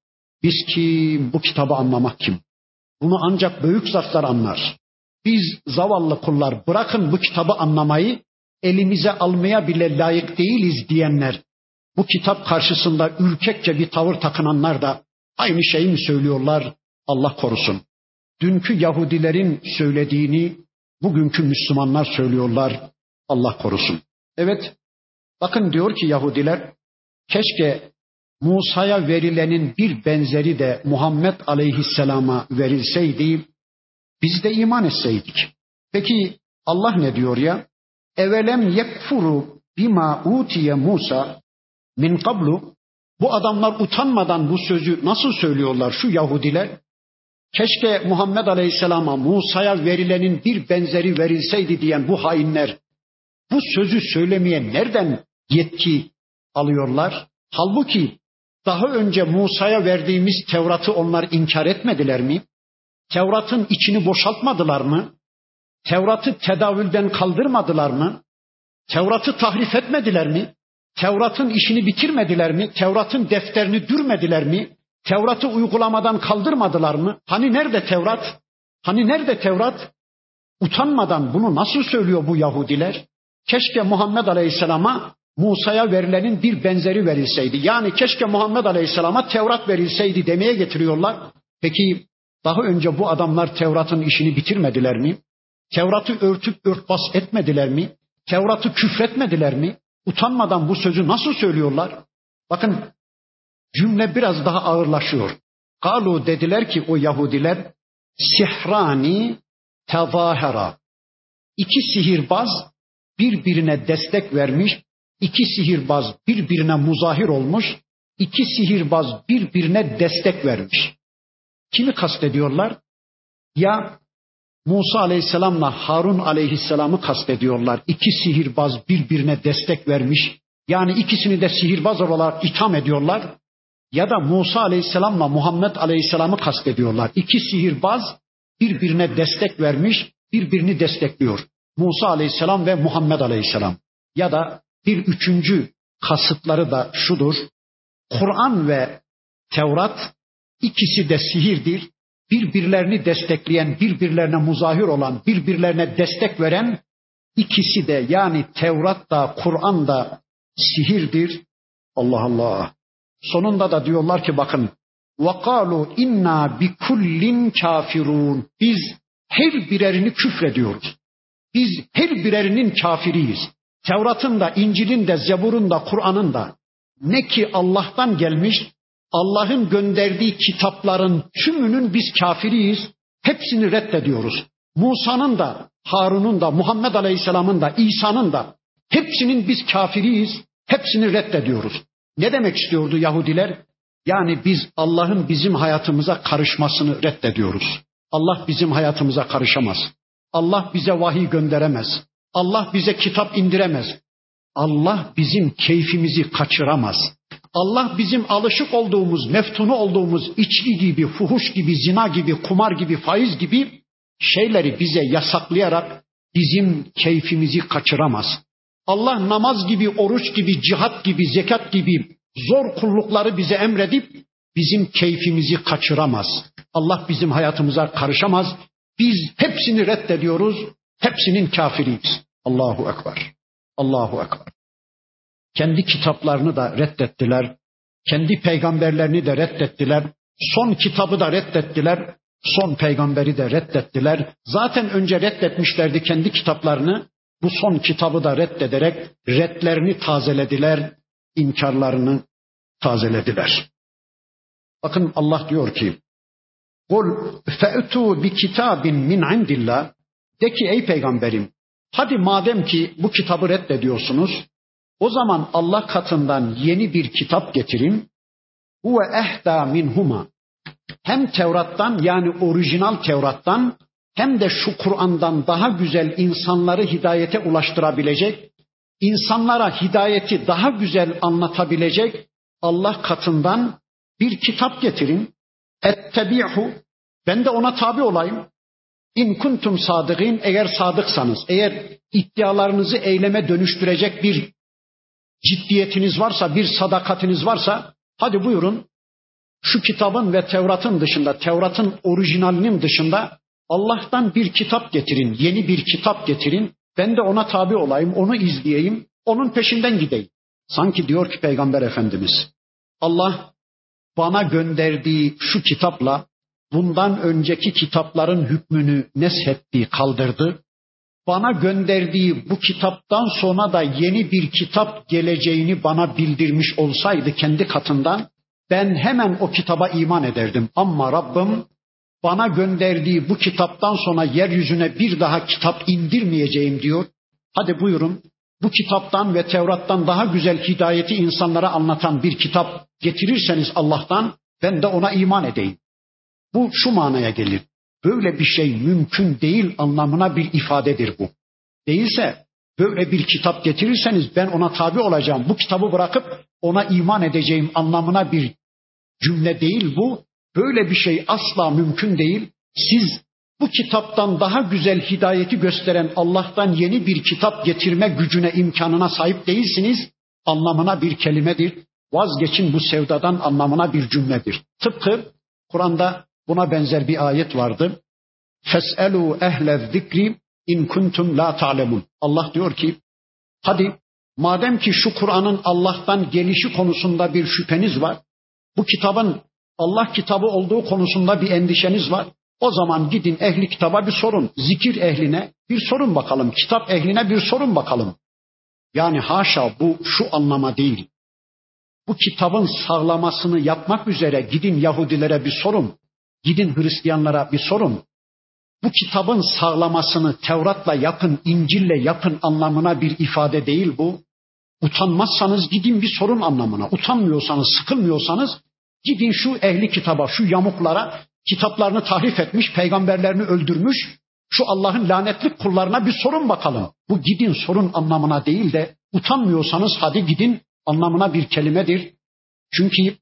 biz kim, bu kitabı anlamak kim? Bunu ancak büyük zatlar anlar. Biz zavallı kullar bırakın bu kitabı anlamayı elimize almaya bile layık değiliz diyenler, bu kitap karşısında ürkekçe bir tavır takınanlar da aynı şeyi mi söylüyorlar? Allah korusun. Dünkü Yahudilerin söylediğini bugünkü Müslümanlar söylüyorlar. Allah korusun. Evet, bakın diyor ki Yahudiler, keşke Musa'ya verilenin bir benzeri de Muhammed Aleyhisselam'a verilseydi, biz de iman etseydik. Peki Allah ne diyor ya? Evelem yekfuru bima utiye Musa min kablu Bu adamlar utanmadan bu sözü nasıl söylüyorlar şu Yahudiler? Keşke Muhammed Aleyhisselam'a Musa'ya verilenin bir benzeri verilseydi diyen bu hainler bu sözü söylemeye nereden yetki alıyorlar? Halbuki daha önce Musa'ya verdiğimiz Tevrat'ı onlar inkar etmediler mi? Tevrat'ın içini boşaltmadılar mı? Tevrat'ı tedavülden kaldırmadılar mı? Tevrat'ı tahrif etmediler mi? Tevrat'ın işini bitirmediler mi? Tevrat'ın defterini dürmediler mi? Tevrat'ı uygulamadan kaldırmadılar mı? Hani nerede Tevrat? Hani nerede Tevrat? Utanmadan bunu nasıl söylüyor bu Yahudiler? Keşke Muhammed Aleyhisselam'a Musa'ya verilenin bir benzeri verilseydi. Yani keşke Muhammed Aleyhisselam'a Tevrat verilseydi demeye getiriyorlar. Peki daha önce bu adamlar Tevrat'ın işini bitirmediler mi? Tevrat'ı örtüp örtbas etmediler mi? Tevrat'ı küfretmediler mi? Utanmadan bu sözü nasıl söylüyorlar? Bakın cümle biraz daha ağırlaşıyor. Galu dediler ki o Yahudiler sihrani tezahera. İki sihirbaz birbirine destek vermiş, iki sihirbaz birbirine muzahir olmuş, iki sihirbaz birbirine destek vermiş. Kimi kastediyorlar? Ya Musa aleyhisselamla Harun aleyhisselamı kastediyorlar. İki sihirbaz birbirine destek vermiş. Yani ikisini de sihirbaz olarak itham ediyorlar. Ya da Musa aleyhisselamla Muhammed aleyhisselamı kastediyorlar. İki sihirbaz birbirine destek vermiş, birbirini destekliyor. Musa aleyhisselam ve Muhammed aleyhisselam. Ya da bir üçüncü kasıtları da şudur. Kur'an ve Tevrat ikisi de sihirdir Birbirlerini destekleyen, birbirlerine muzahir olan, birbirlerine destek veren ikisi de yani Tevrat da Kur'an da sihirdir. Allah Allah. Sonunda da diyorlar ki bakın وَقَالُوا inna bi kullin kafirun. Biz her birerini küfrediyoruz. Biz her birerinin kafiriyiz. Tevrat'ın da, İncil'in de, Zebur'un da, Kur'an'ın da ne ki Allah'tan gelmiş, Allah'ın gönderdiği kitapların tümünün biz kafiriyiz. Hepsini reddediyoruz. Musa'nın da, Harun'un da, Muhammed Aleyhisselam'ın da, İsa'nın da hepsinin biz kafiriyiz. Hepsini reddediyoruz. Ne demek istiyordu Yahudiler? Yani biz Allah'ın bizim hayatımıza karışmasını reddediyoruz. Allah bizim hayatımıza karışamaz. Allah bize vahiy gönderemez. Allah bize kitap indiremez. Allah bizim keyfimizi kaçıramaz. Allah bizim alışık olduğumuz, meftunu olduğumuz içki gibi, fuhuş gibi, zina gibi, kumar gibi, faiz gibi şeyleri bize yasaklayarak bizim keyfimizi kaçıramaz. Allah namaz gibi, oruç gibi, cihat gibi, zekat gibi zor kullukları bize emredip bizim keyfimizi kaçıramaz. Allah bizim hayatımıza karışamaz. Biz hepsini reddediyoruz. Hepsinin kafiriyiz. Allahu Ekber. Allahu Ekber. Kendi kitaplarını da reddettiler. Kendi peygamberlerini de reddettiler. Son kitabı da reddettiler. Son peygamberi de reddettiler. Zaten önce reddetmişlerdi kendi kitaplarını. Bu son kitabı da reddederek redlerini tazelediler, inkarlarını tazelediler. Bakın Allah diyor ki Kul fe'tu bi kitabin min indillah de ki ey peygamberim hadi madem ki bu kitabı reddediyorsunuz o zaman Allah katından yeni bir kitap getirin. Huve ehda minhuma. Hem Tevrat'tan yani orijinal Tevrat'tan hem de şu Kur'an'dan daha güzel insanları hidayete ulaştırabilecek, insanlara hidayeti daha güzel anlatabilecek Allah katından bir kitap getirin. Ettebi'hu. Ben de ona tabi olayım. İn kuntum sadıgin eğer sadıksanız, eğer iddialarınızı eyleme dönüştürecek bir ciddiyetiniz varsa, bir sadakatiniz varsa hadi buyurun şu kitabın ve Tevrat'ın dışında, Tevrat'ın orijinalinin dışında Allah'tan bir kitap getirin, yeni bir kitap getirin. Ben de ona tabi olayım, onu izleyeyim, onun peşinden gideyim. Sanki diyor ki Peygamber Efendimiz, Allah bana gönderdiği şu kitapla bundan önceki kitapların hükmünü neshetti, kaldırdı. Bana gönderdiği bu kitaptan sonra da yeni bir kitap geleceğini bana bildirmiş olsaydı kendi katından ben hemen o kitaba iman ederdim. Ama Rabbim bana gönderdiği bu kitaptan sonra yeryüzüne bir daha kitap indirmeyeceğim diyor. Hadi buyurun bu kitaptan ve Tevrat'tan daha güzel hidayeti insanlara anlatan bir kitap getirirseniz Allah'tan ben de ona iman edeyim. Bu şu manaya gelir. Böyle bir şey mümkün değil anlamına bir ifadedir bu. Değilse böyle bir kitap getirirseniz ben ona tabi olacağım. Bu kitabı bırakıp ona iman edeceğim anlamına bir cümle değil bu. Böyle bir şey asla mümkün değil. Siz bu kitaptan daha güzel hidayeti gösteren Allah'tan yeni bir kitap getirme gücüne, imkanına sahip değilsiniz. Anlamına bir kelimedir. Vazgeçin bu sevdadan anlamına bir cümledir. Tıpkı Kur'an'da buna benzer bir ayet vardı. Fes'elu ehle zikri in kuntum la ta'lemun. Allah diyor ki hadi madem ki şu Kur'an'ın Allah'tan gelişi konusunda bir şüpheniz var. Bu kitabın Allah kitabı olduğu konusunda bir endişeniz var. O zaman gidin ehli kitaba bir sorun. Zikir ehline bir sorun bakalım. Kitap ehline bir sorun bakalım. Yani haşa bu şu anlama değil. Bu kitabın sağlamasını yapmak üzere gidin Yahudilere bir sorun. Gidin Hristiyanlara bir sorun. Bu kitabın sağlamasını Tevrat'la yapın, İncil'le yapın anlamına bir ifade değil bu. Utanmazsanız gidin bir sorun anlamına. Utanmıyorsanız, sıkılmıyorsanız gidin şu ehli kitaba, şu yamuklara kitaplarını tahrif etmiş, peygamberlerini öldürmüş, şu Allah'ın lanetli kullarına bir sorun bakalım. Bu gidin sorun anlamına değil de utanmıyorsanız hadi gidin anlamına bir kelimedir. Çünkü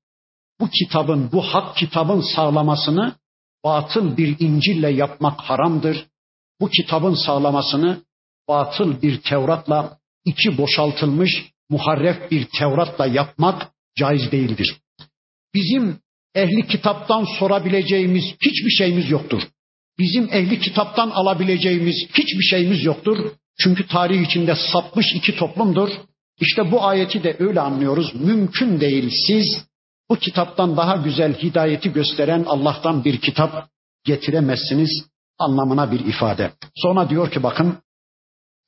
bu kitabın, bu hak kitabın sağlamasını batıl bir İncil'le yapmak haramdır. Bu kitabın sağlamasını batıl bir Tevrat'la, içi boşaltılmış muharref bir Tevrat'la yapmak caiz değildir. Bizim ehli kitaptan sorabileceğimiz hiçbir şeyimiz yoktur. Bizim ehli kitaptan alabileceğimiz hiçbir şeyimiz yoktur. Çünkü tarih içinde sapmış iki toplumdur. İşte bu ayeti de öyle anlıyoruz. Mümkün değil siz bu kitaptan daha güzel hidayeti gösteren Allah'tan bir kitap getiremezsiniz anlamına bir ifade. Sonra diyor ki bakın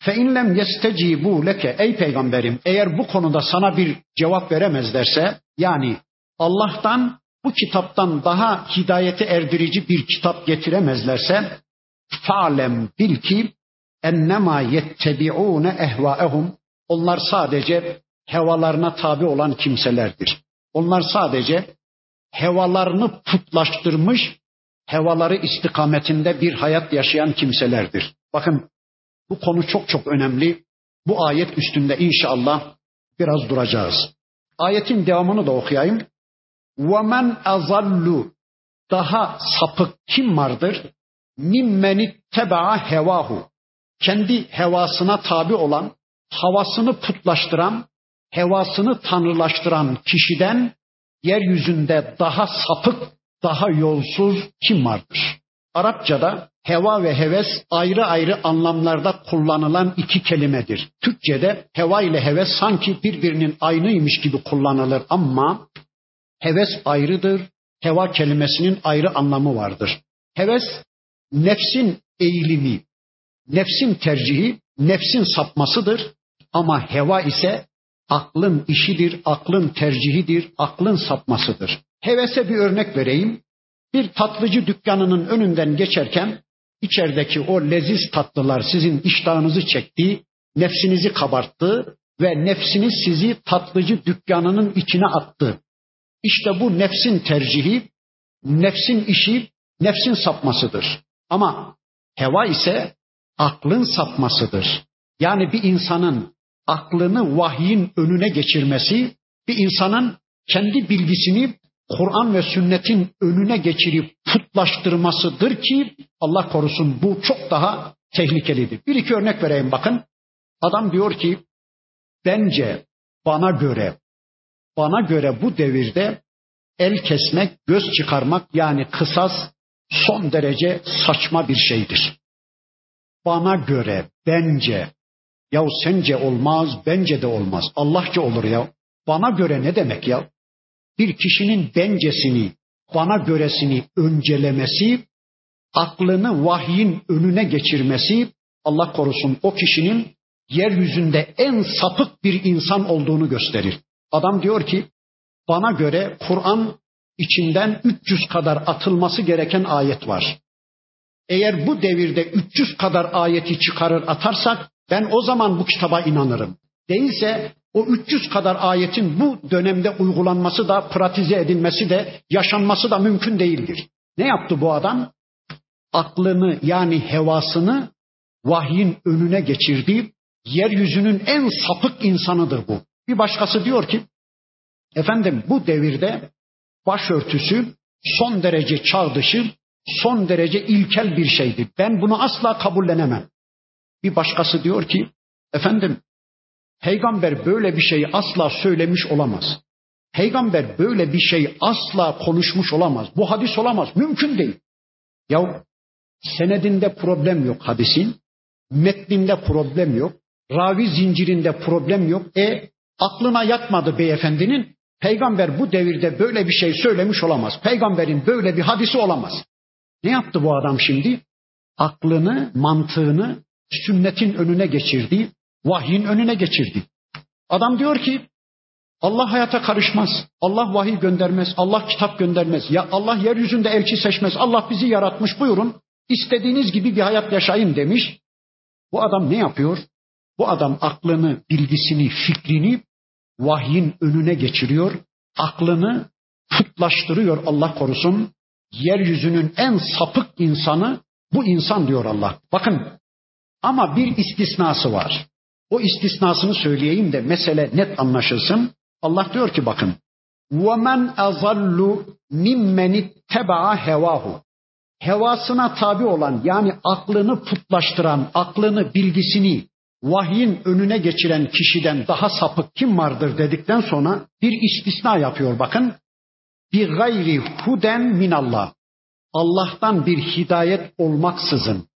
fe inlem yestecibu leke ey peygamberim eğer bu konuda sana bir cevap veremezlerse yani Allah'tan bu kitaptan daha hidayete erdirici bir kitap getiremezlerse fa'lem bil ki ennema yettebi'une ehvaehum onlar sadece hevalarına tabi olan kimselerdir. Onlar sadece hevalarını putlaştırmış, hevaları istikametinde bir hayat yaşayan kimselerdir. Bakın bu konu çok çok önemli. Bu ayet üstünde inşallah biraz duracağız. Ayetin devamını da okuyayım. وَمَنْ azallu Daha sapık kim vardır? Mimmeni tebaa hevahu. Kendi hevasına tabi olan, havasını putlaştıran, hevasını tanrılaştıran kişiden yeryüzünde daha sapık, daha yolsuz kim vardır? Arapçada heva ve heves ayrı ayrı anlamlarda kullanılan iki kelimedir. Türkçede heva ile heves sanki birbirinin aynıymış gibi kullanılır ama Heves ayrıdır. Heva kelimesinin ayrı anlamı vardır. Heves nefsin eğilimi, nefsin tercihi, nefsin sapmasıdır. Ama heva ise aklın işidir, aklın tercihidir, aklın sapmasıdır. Hevese bir örnek vereyim. Bir tatlıcı dükkanının önünden geçerken içerideki o leziz tatlılar sizin iştahınızı çekti, nefsinizi kabarttı ve nefsiniz sizi tatlıcı dükkanının içine attı. İşte bu nefsin tercihi, nefsin işi, nefsin sapmasıdır. Ama heva ise aklın sapmasıdır. Yani bir insanın aklını vahyin önüne geçirmesi, bir insanın kendi bilgisini Kur'an ve sünnetin önüne geçirip putlaştırmasıdır ki Allah korusun bu çok daha tehlikelidir. Bir iki örnek vereyim bakın. Adam diyor ki bence bana göre bana göre bu devirde el kesmek, göz çıkarmak yani kısas son derece saçma bir şeydir. Bana göre, bence, ya sence olmaz, bence de olmaz. Allahça olur ya. Bana göre ne demek ya? Bir kişinin bencesini, bana göresini öncelemesi, aklını vahyin önüne geçirmesi, Allah korusun o kişinin yeryüzünde en sapık bir insan olduğunu gösterir. Adam diyor ki bana göre Kur'an içinden 300 kadar atılması gereken ayet var. Eğer bu devirde 300 kadar ayeti çıkarır atarsak Ben o zaman bu kitaba inanırım. Değilse o 300 kadar ayetin bu dönemde uygulanması da, pratize edilmesi de, yaşanması da mümkün değildir. Ne yaptı bu adam? Aklını yani hevasını vahyin önüne geçirdi. Yeryüzünün en sapık insanıdır bu. Bir başkası diyor ki, efendim bu devirde başörtüsü son derece çağ dışı, son derece ilkel bir şeydir. Ben bunu asla kabullenemem. Bir başkası diyor ki, efendim peygamber böyle bir şeyi asla söylemiş olamaz. Peygamber böyle bir şey asla konuşmuş olamaz. Bu hadis olamaz. Mümkün değil. Ya senedinde problem yok hadisin. Metninde problem yok. Ravi zincirinde problem yok. E aklına yatmadı beyefendinin. Peygamber bu devirde böyle bir şey söylemiş olamaz. Peygamberin böyle bir hadisi olamaz. Ne yaptı bu adam şimdi? Aklını, mantığını sünnetin önüne geçirdi, vahyin önüne geçirdi. Adam diyor ki Allah hayata karışmaz. Allah vahiy göndermez. Allah kitap göndermez. Ya Allah yeryüzünde elçi seçmez. Allah bizi yaratmış buyurun. İstediğiniz gibi bir hayat yaşayın demiş. Bu adam ne yapıyor? Bu adam aklını, bilgisini, fikrini vahyin önüne geçiriyor. Aklını putlaştırıyor Allah korusun. Yeryüzünün en sapık insanı bu insan diyor Allah. Bakın ama bir istisnası var. O istisnasını söyleyeyim de mesele net anlaşılsın. Allah diyor ki bakın. وَمَنْ أَظَلُّ مِمَّنِ اتَّبَعَ هَوَاهُ Hevasına tabi olan yani aklını putlaştıran, aklını, bilgisini vahyin önüne geçiren kişiden daha sapık kim vardır dedikten sonra bir istisna yapıyor bakın. Bir gayri huden minallah. Allah'tan bir hidayet olmaksızın,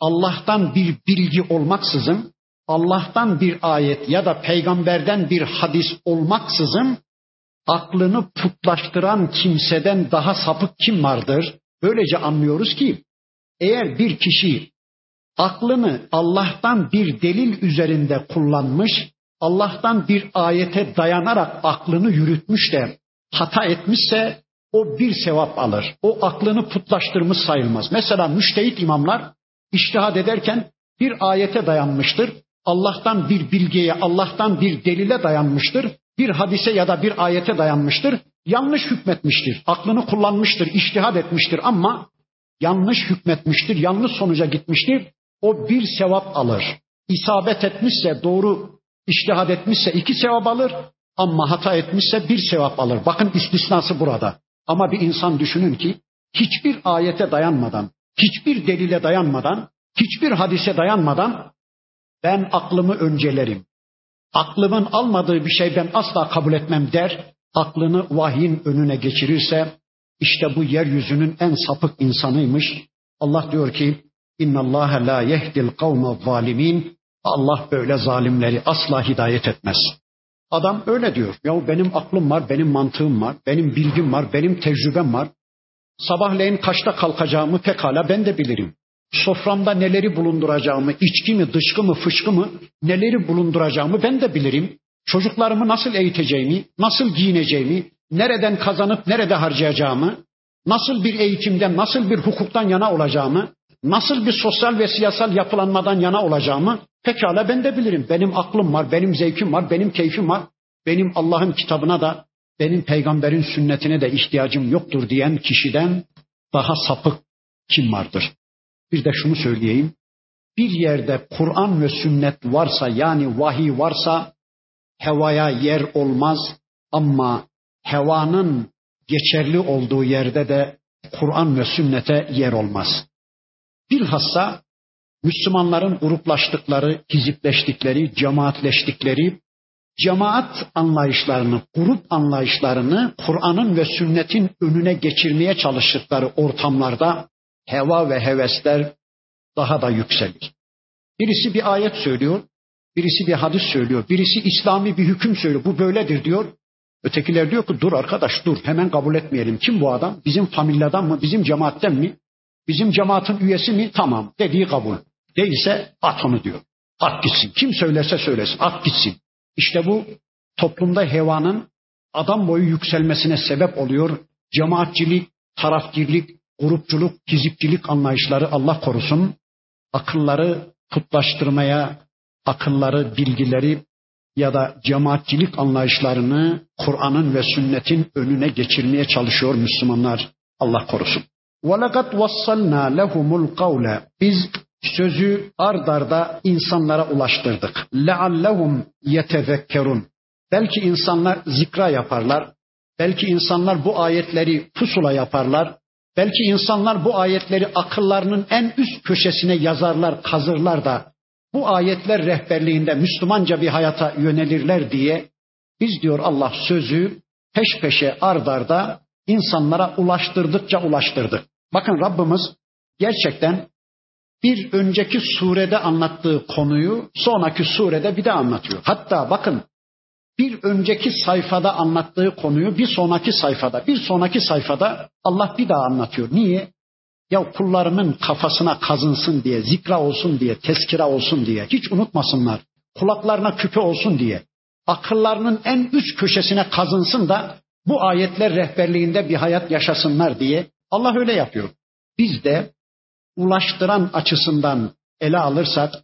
Allah'tan bir bilgi olmaksızın, Allah'tan bir ayet ya da peygamberden bir hadis olmaksızın aklını putlaştıran kimseden daha sapık kim vardır? Böylece anlıyoruz ki eğer bir kişi aklını Allah'tan bir delil üzerinde kullanmış, Allah'tan bir ayete dayanarak aklını yürütmüş de hata etmişse o bir sevap alır. O aklını putlaştırmış sayılmaz. Mesela müştehit imamlar iştihad ederken bir ayete dayanmıştır. Allah'tan bir bilgiye, Allah'tan bir delile dayanmıştır. Bir hadise ya da bir ayete dayanmıştır. Yanlış hükmetmiştir. Aklını kullanmıştır, iştihad etmiştir ama yanlış hükmetmiştir, yanlış sonuca gitmiştir. O bir sevap alır. İsabet etmişse, doğru iştihad etmişse iki sevap alır. Ama hata etmişse bir sevap alır. Bakın istisnası burada. Ama bir insan düşünün ki hiçbir ayete dayanmadan, hiçbir delile dayanmadan, hiçbir hadise dayanmadan ben aklımı öncelerim. Aklımın almadığı bir şey ben asla kabul etmem der. Aklını vahyin önüne geçirirse işte bu yeryüzünün en sapık insanıymış. Allah diyor ki İnna Allah la yehdil kavme zalimin. Allah böyle zalimleri asla hidayet etmez. Adam öyle diyor. Ya benim aklım var, benim mantığım var, benim bilgim var, benim tecrübem var. Sabahleyin kaçta kalkacağımı pekala ben de bilirim. Soframda neleri bulunduracağımı, içki mi, dışkı mı, fışkı mı, neleri bulunduracağımı ben de bilirim. Çocuklarımı nasıl eğiteceğimi, nasıl giyineceğimi, nereden kazanıp nerede harcayacağımı, nasıl bir eğitimden, nasıl bir hukuktan yana olacağımı, nasıl bir sosyal ve siyasal yapılanmadan yana olacağımı pekala ben de bilirim. Benim aklım var, benim zevkim var, benim keyfim var. Benim Allah'ın kitabına da, benim peygamberin sünnetine de ihtiyacım yoktur diyen kişiden daha sapık kim vardır? Bir de şunu söyleyeyim. Bir yerde Kur'an ve sünnet varsa yani vahiy varsa hevaya yer olmaz ama hevanın geçerli olduğu yerde de Kur'an ve sünnete yer olmaz. Bilhassa Müslümanların gruplaştıkları, hizipleştikleri, cemaatleştikleri, cemaat anlayışlarını, grup anlayışlarını Kur'an'ın ve sünnetin önüne geçirmeye çalıştıkları ortamlarda heva ve hevesler daha da yükselir. Birisi bir ayet söylüyor, birisi bir hadis söylüyor, birisi İslami bir hüküm söylüyor. Bu böyledir diyor. Ötekiler diyor ki dur arkadaş dur hemen kabul etmeyelim. Kim bu adam? Bizim familyadan mı? Bizim cemaatten mi? Bizim cemaatin üyesi mi? Tamam. Dediği kabul. Değilse at onu diyor. At gitsin. Kim söylerse söylesin. At gitsin. İşte bu toplumda hevanın adam boyu yükselmesine sebep oluyor. Cemaatçilik, tarafgirlik, grupçuluk, kizipçilik anlayışları Allah korusun. Akılları putlaştırmaya, akılları, bilgileri ya da cemaatçilik anlayışlarını Kur'an'ın ve sünnetin önüne geçirmeye çalışıyor Müslümanlar. Allah korusun. وَلَقَدْ وَصَّلْنَا لَهُمُ الْقَوْلَ Biz sözü ard arda insanlara ulaştırdık. لَعَلَّهُمْ يَتَذَكَّرُونَ Belki insanlar zikra yaparlar. Belki insanlar bu ayetleri pusula yaparlar. Belki insanlar bu ayetleri akıllarının en üst köşesine yazarlar, kazırlar da bu ayetler rehberliğinde Müslümanca bir hayata yönelirler diye biz diyor Allah sözü peş peşe ardarda insanlara ulaştırdıkça ulaştırdık. Bakın Rabbimiz gerçekten bir önceki surede anlattığı konuyu sonraki surede bir de anlatıyor. Hatta bakın bir önceki sayfada anlattığı konuyu bir sonraki sayfada, bir sonraki sayfada Allah bir daha anlatıyor. Niye? Ya kullarımın kafasına kazınsın diye, zikra olsun diye, tezkira olsun diye, hiç unutmasınlar. Kulaklarına küpe olsun diye, akıllarının en üst köşesine kazınsın da bu ayetler rehberliğinde bir hayat yaşasınlar diye Allah öyle yapıyor. Biz de ulaştıran açısından ele alırsak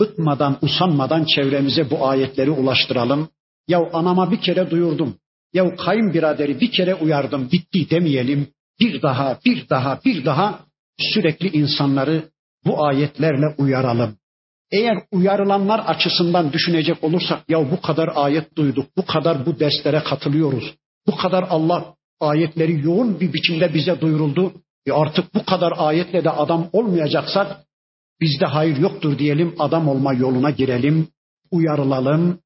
bıkmadan, usanmadan çevremize bu ayetleri ulaştıralım. Ya anama bir kere duyurdum. Ya kayınbiraderi bir kere uyardım, bitti demeyelim. Bir daha, bir daha, bir daha sürekli insanları bu ayetlerle uyaralım. Eğer uyarılanlar açısından düşünecek olursak ya bu kadar ayet duyduk, bu kadar bu derslere katılıyoruz. Bu kadar Allah ayetleri yoğun bir biçimde bize duyuruldu. E artık bu kadar ayetle de adam olmayacaksak bizde hayır yoktur diyelim, adam olma yoluna girelim, uyarılalım.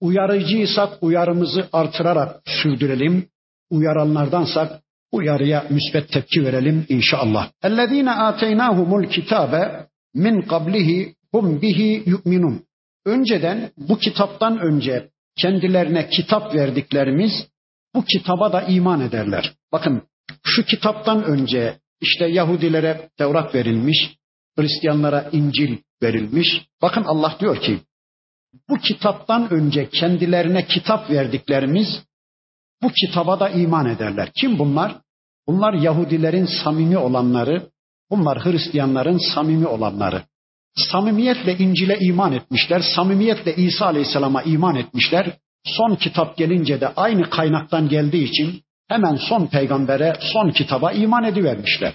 Uyarıcıysak uyarımızı artırarak sürdürelim. Uyaranlardansak uyarıya müsbet tepki verelim inşallah. اَلَّذ۪ينَ آتَيْنَاهُمُ الْكِتَابَ min qablihi hum bihi yu'minun. Önceden bu kitaptan önce kendilerine kitap verdiklerimiz bu kitaba da iman ederler. Bakın şu kitaptan önce işte Yahudilere Tevrat verilmiş, Hristiyanlara İncil verilmiş. Bakın Allah diyor ki bu kitaptan önce kendilerine kitap verdiklerimiz bu kitaba da iman ederler. Kim bunlar? Bunlar Yahudilerin samimi olanları, bunlar Hristiyanların samimi olanları. Samimiyetle İncil'e iman etmişler, samimiyetle İsa Aleyhisselam'a iman etmişler. Son kitap gelince de aynı kaynaktan geldiği için hemen son peygambere, son kitaba iman edivermişler.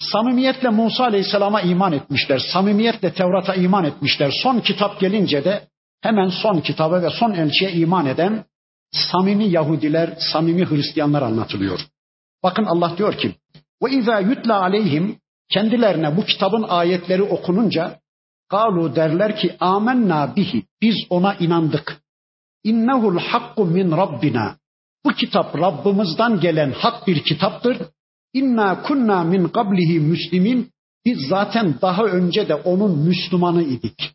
Samimiyetle Musa Aleyhisselam'a iman etmişler, samimiyetle Tevrat'a iman etmişler. Son kitap gelince de hemen son kitaba ve son elçiye iman eden samimi Yahudiler, samimi Hristiyanlar anlatılıyor. Bakın Allah diyor ki: "Ve izâ yutla aleyhim" kendilerine bu kitabın ayetleri okununca galu derler ki amennâ bihi biz ona inandık. İnnehul hakku min rabbina. Bu kitap Rabbimizden gelen hak bir kitaptır. İnna kunna min qablihi müslimin. Biz zaten daha önce de onun Müslümanı idik.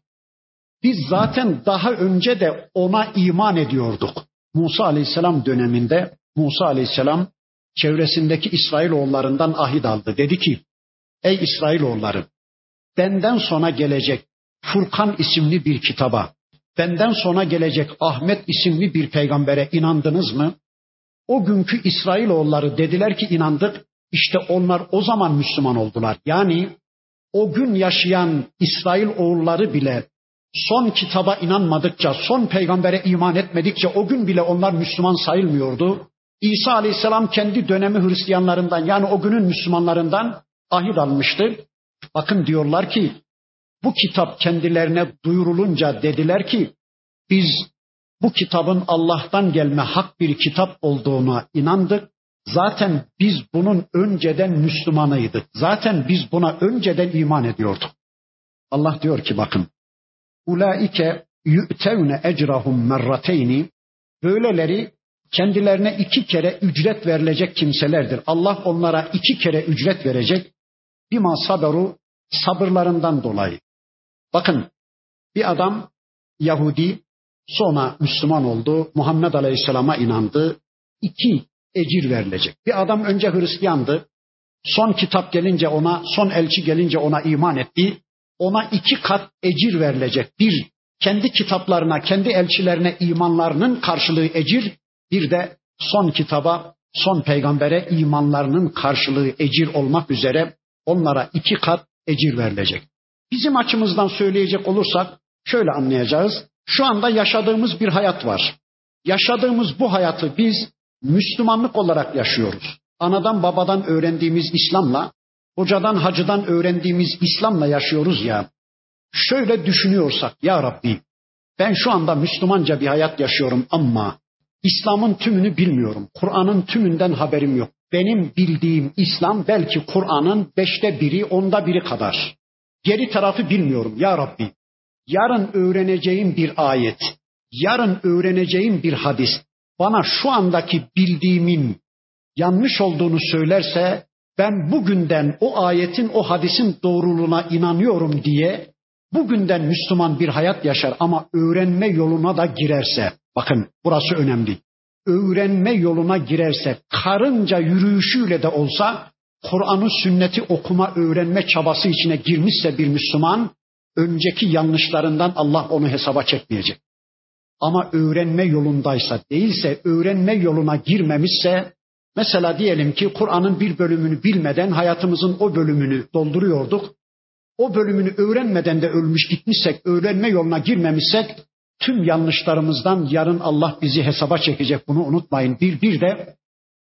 Biz zaten daha önce de ona iman ediyorduk. Musa Aleyhisselam döneminde Musa Aleyhisselam çevresindeki İsrailoğullarından ahit aldı. Dedi ki, ey İsrailoğulları benden sonra gelecek Furkan isimli bir kitaba, benden sonra gelecek Ahmet isimli bir peygambere inandınız mı? O günkü İsrailoğulları dediler ki inandık. İşte onlar o zaman Müslüman oldular. Yani o gün yaşayan İsrail oğulları bile son kitaba inanmadıkça, son peygambere iman etmedikçe o gün bile onlar Müslüman sayılmıyordu. İsa Aleyhisselam kendi dönemi Hristiyanlarından yani o günün Müslümanlarından ahit almıştı. Bakın diyorlar ki bu kitap kendilerine duyurulunca dediler ki biz bu kitabın Allah'tan gelme hak bir kitap olduğuna inandık. Zaten biz bunun önceden Müslümanıydık. Zaten biz buna önceden iman ediyorduk. Allah diyor ki bakın. Ulaike yu'tevne ecrahum merrateyni. Böyleleri kendilerine iki kere ücret verilecek kimselerdir. Allah onlara iki kere ücret verecek. Bima saberu sabırlarından dolayı. Bakın bir adam Yahudi sonra Müslüman oldu. Muhammed Aleyhisselam'a inandı. İki ecir verilecek. Bir adam önce Hristiyandı. Son kitap gelince ona, son elçi gelince ona iman etti. Ona iki kat ecir verilecek. Bir, kendi kitaplarına, kendi elçilerine imanlarının karşılığı ecir. Bir de son kitaba, son peygambere imanlarının karşılığı ecir olmak üzere onlara iki kat ecir verilecek. Bizim açımızdan söyleyecek olursak Şöyle anlayacağız. Şu anda yaşadığımız bir hayat var. Yaşadığımız bu hayatı biz Müslümanlık olarak yaşıyoruz. Anadan babadan öğrendiğimiz İslam'la, hocadan hacıdan öğrendiğimiz İslam'la yaşıyoruz ya. Şöyle düşünüyorsak ya Rabbi ben şu anda Müslümanca bir hayat yaşıyorum ama İslam'ın tümünü bilmiyorum. Kur'an'ın tümünden haberim yok. Benim bildiğim İslam belki Kur'an'ın beşte biri, onda biri kadar. Geri tarafı bilmiyorum ya Rabbi. Yarın öğreneceğim bir ayet, yarın öğreneceğim bir hadis bana şu andaki bildiğimin yanlış olduğunu söylerse ben bugünden o ayetin o hadisin doğruluğuna inanıyorum diye bugünden Müslüman bir hayat yaşar ama öğrenme yoluna da girerse bakın burası önemli. Öğrenme yoluna girerse karınca yürüyüşüyle de olsa Kur'an'ı sünneti okuma öğrenme çabası içine girmişse bir Müslüman önceki yanlışlarından Allah onu hesaba çekmeyecek. Ama öğrenme yolundaysa değilse öğrenme yoluna girmemişse mesela diyelim ki Kur'an'ın bir bölümünü bilmeden hayatımızın o bölümünü dolduruyorduk. O bölümünü öğrenmeden de ölmüş gitmişsek, öğrenme yoluna girmemişsek tüm yanlışlarımızdan yarın Allah bizi hesaba çekecek bunu unutmayın. Bir, bir de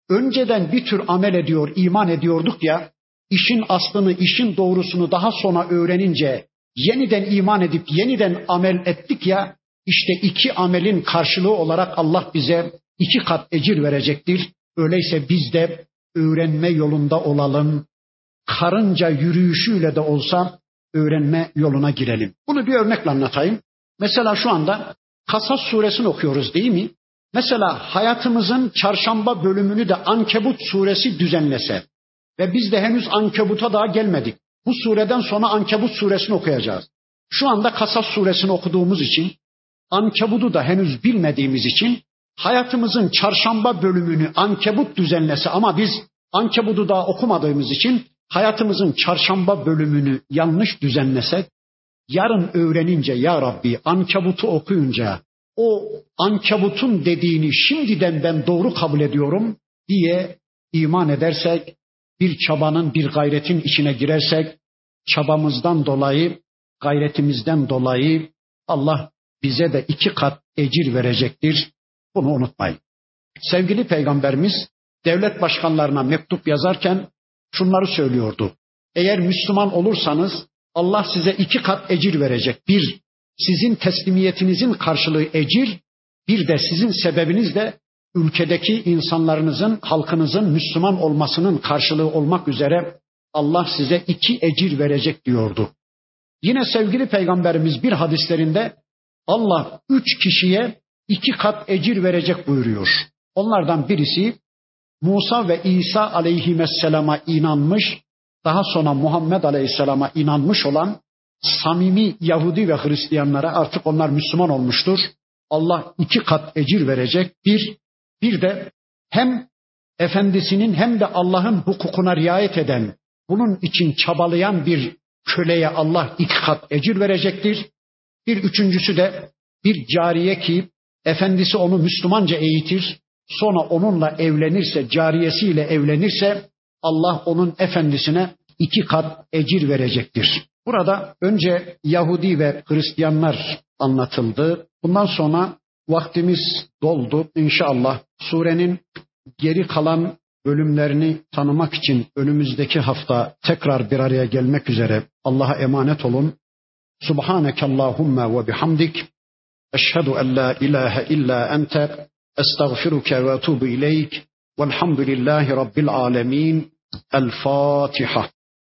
önceden bir tür amel ediyor, iman ediyorduk ya, işin aslını, işin doğrusunu daha sonra öğrenince yeniden iman edip yeniden amel ettik ya, işte iki amelin karşılığı olarak Allah bize iki kat ecir verecektir. Öyleyse biz de öğrenme yolunda olalım. Karınca yürüyüşüyle de olsa öğrenme yoluna girelim. Bunu bir örnekle anlatayım. Mesela şu anda Kasas suresini okuyoruz değil mi? Mesela hayatımızın çarşamba bölümünü de Ankebut suresi düzenlese ve biz de henüz Ankebut'a daha gelmedik. Bu sureden sonra Ankebut suresini okuyacağız. Şu anda Kasas suresini okuduğumuz için Ankebut'u da henüz bilmediğimiz için hayatımızın çarşamba bölümünü Ankebut düzenlese ama biz Ankebut'u daha okumadığımız için hayatımızın çarşamba bölümünü yanlış düzenlesek yarın öğrenince ya Rabbi Ankebut'u okuyunca o Ankebut'un dediğini şimdiden ben doğru kabul ediyorum diye iman edersek bir çabanın bir gayretin içine girersek çabamızdan dolayı gayretimizden dolayı Allah bize de iki kat ecir verecektir. Bunu unutmayın. Sevgili peygamberimiz devlet başkanlarına mektup yazarken şunları söylüyordu. Eğer Müslüman olursanız Allah size iki kat ecir verecek. Bir, sizin teslimiyetinizin karşılığı ecir, bir de sizin sebebinizle ülkedeki insanlarınızın, halkınızın Müslüman olmasının karşılığı olmak üzere Allah size iki ecir verecek diyordu. Yine sevgili peygamberimiz bir hadislerinde Allah üç kişiye iki kat ecir verecek buyuruyor. Onlardan birisi Musa ve İsa aleyhisselama inanmış, daha sonra Muhammed aleyhisselama inanmış olan samimi Yahudi ve Hristiyanlara artık onlar Müslüman olmuştur. Allah iki kat ecir verecek. Bir, bir de hem efendisinin hem de Allah'ın hukukuna riayet eden, bunun için çabalayan bir köleye Allah iki kat ecir verecektir. Bir üçüncüsü de bir cariye ki efendisi onu Müslümanca eğitir, sonra onunla evlenirse, cariyesiyle evlenirse Allah onun efendisine iki kat ecir verecektir. Burada önce Yahudi ve Hristiyanlar anlatıldı. Bundan sonra vaktimiz doldu. İnşallah surenin geri kalan bölümlerini tanımak için önümüzdeki hafta tekrar bir araya gelmek üzere Allah'a emanet olun. Subhaneke Allahumma ve bihamdik. Eşhedü en la ilahe illa ente. Estağfiruke ve etubu ileyk. Velhamdülillahi Rabbil alemin. El Fatiha.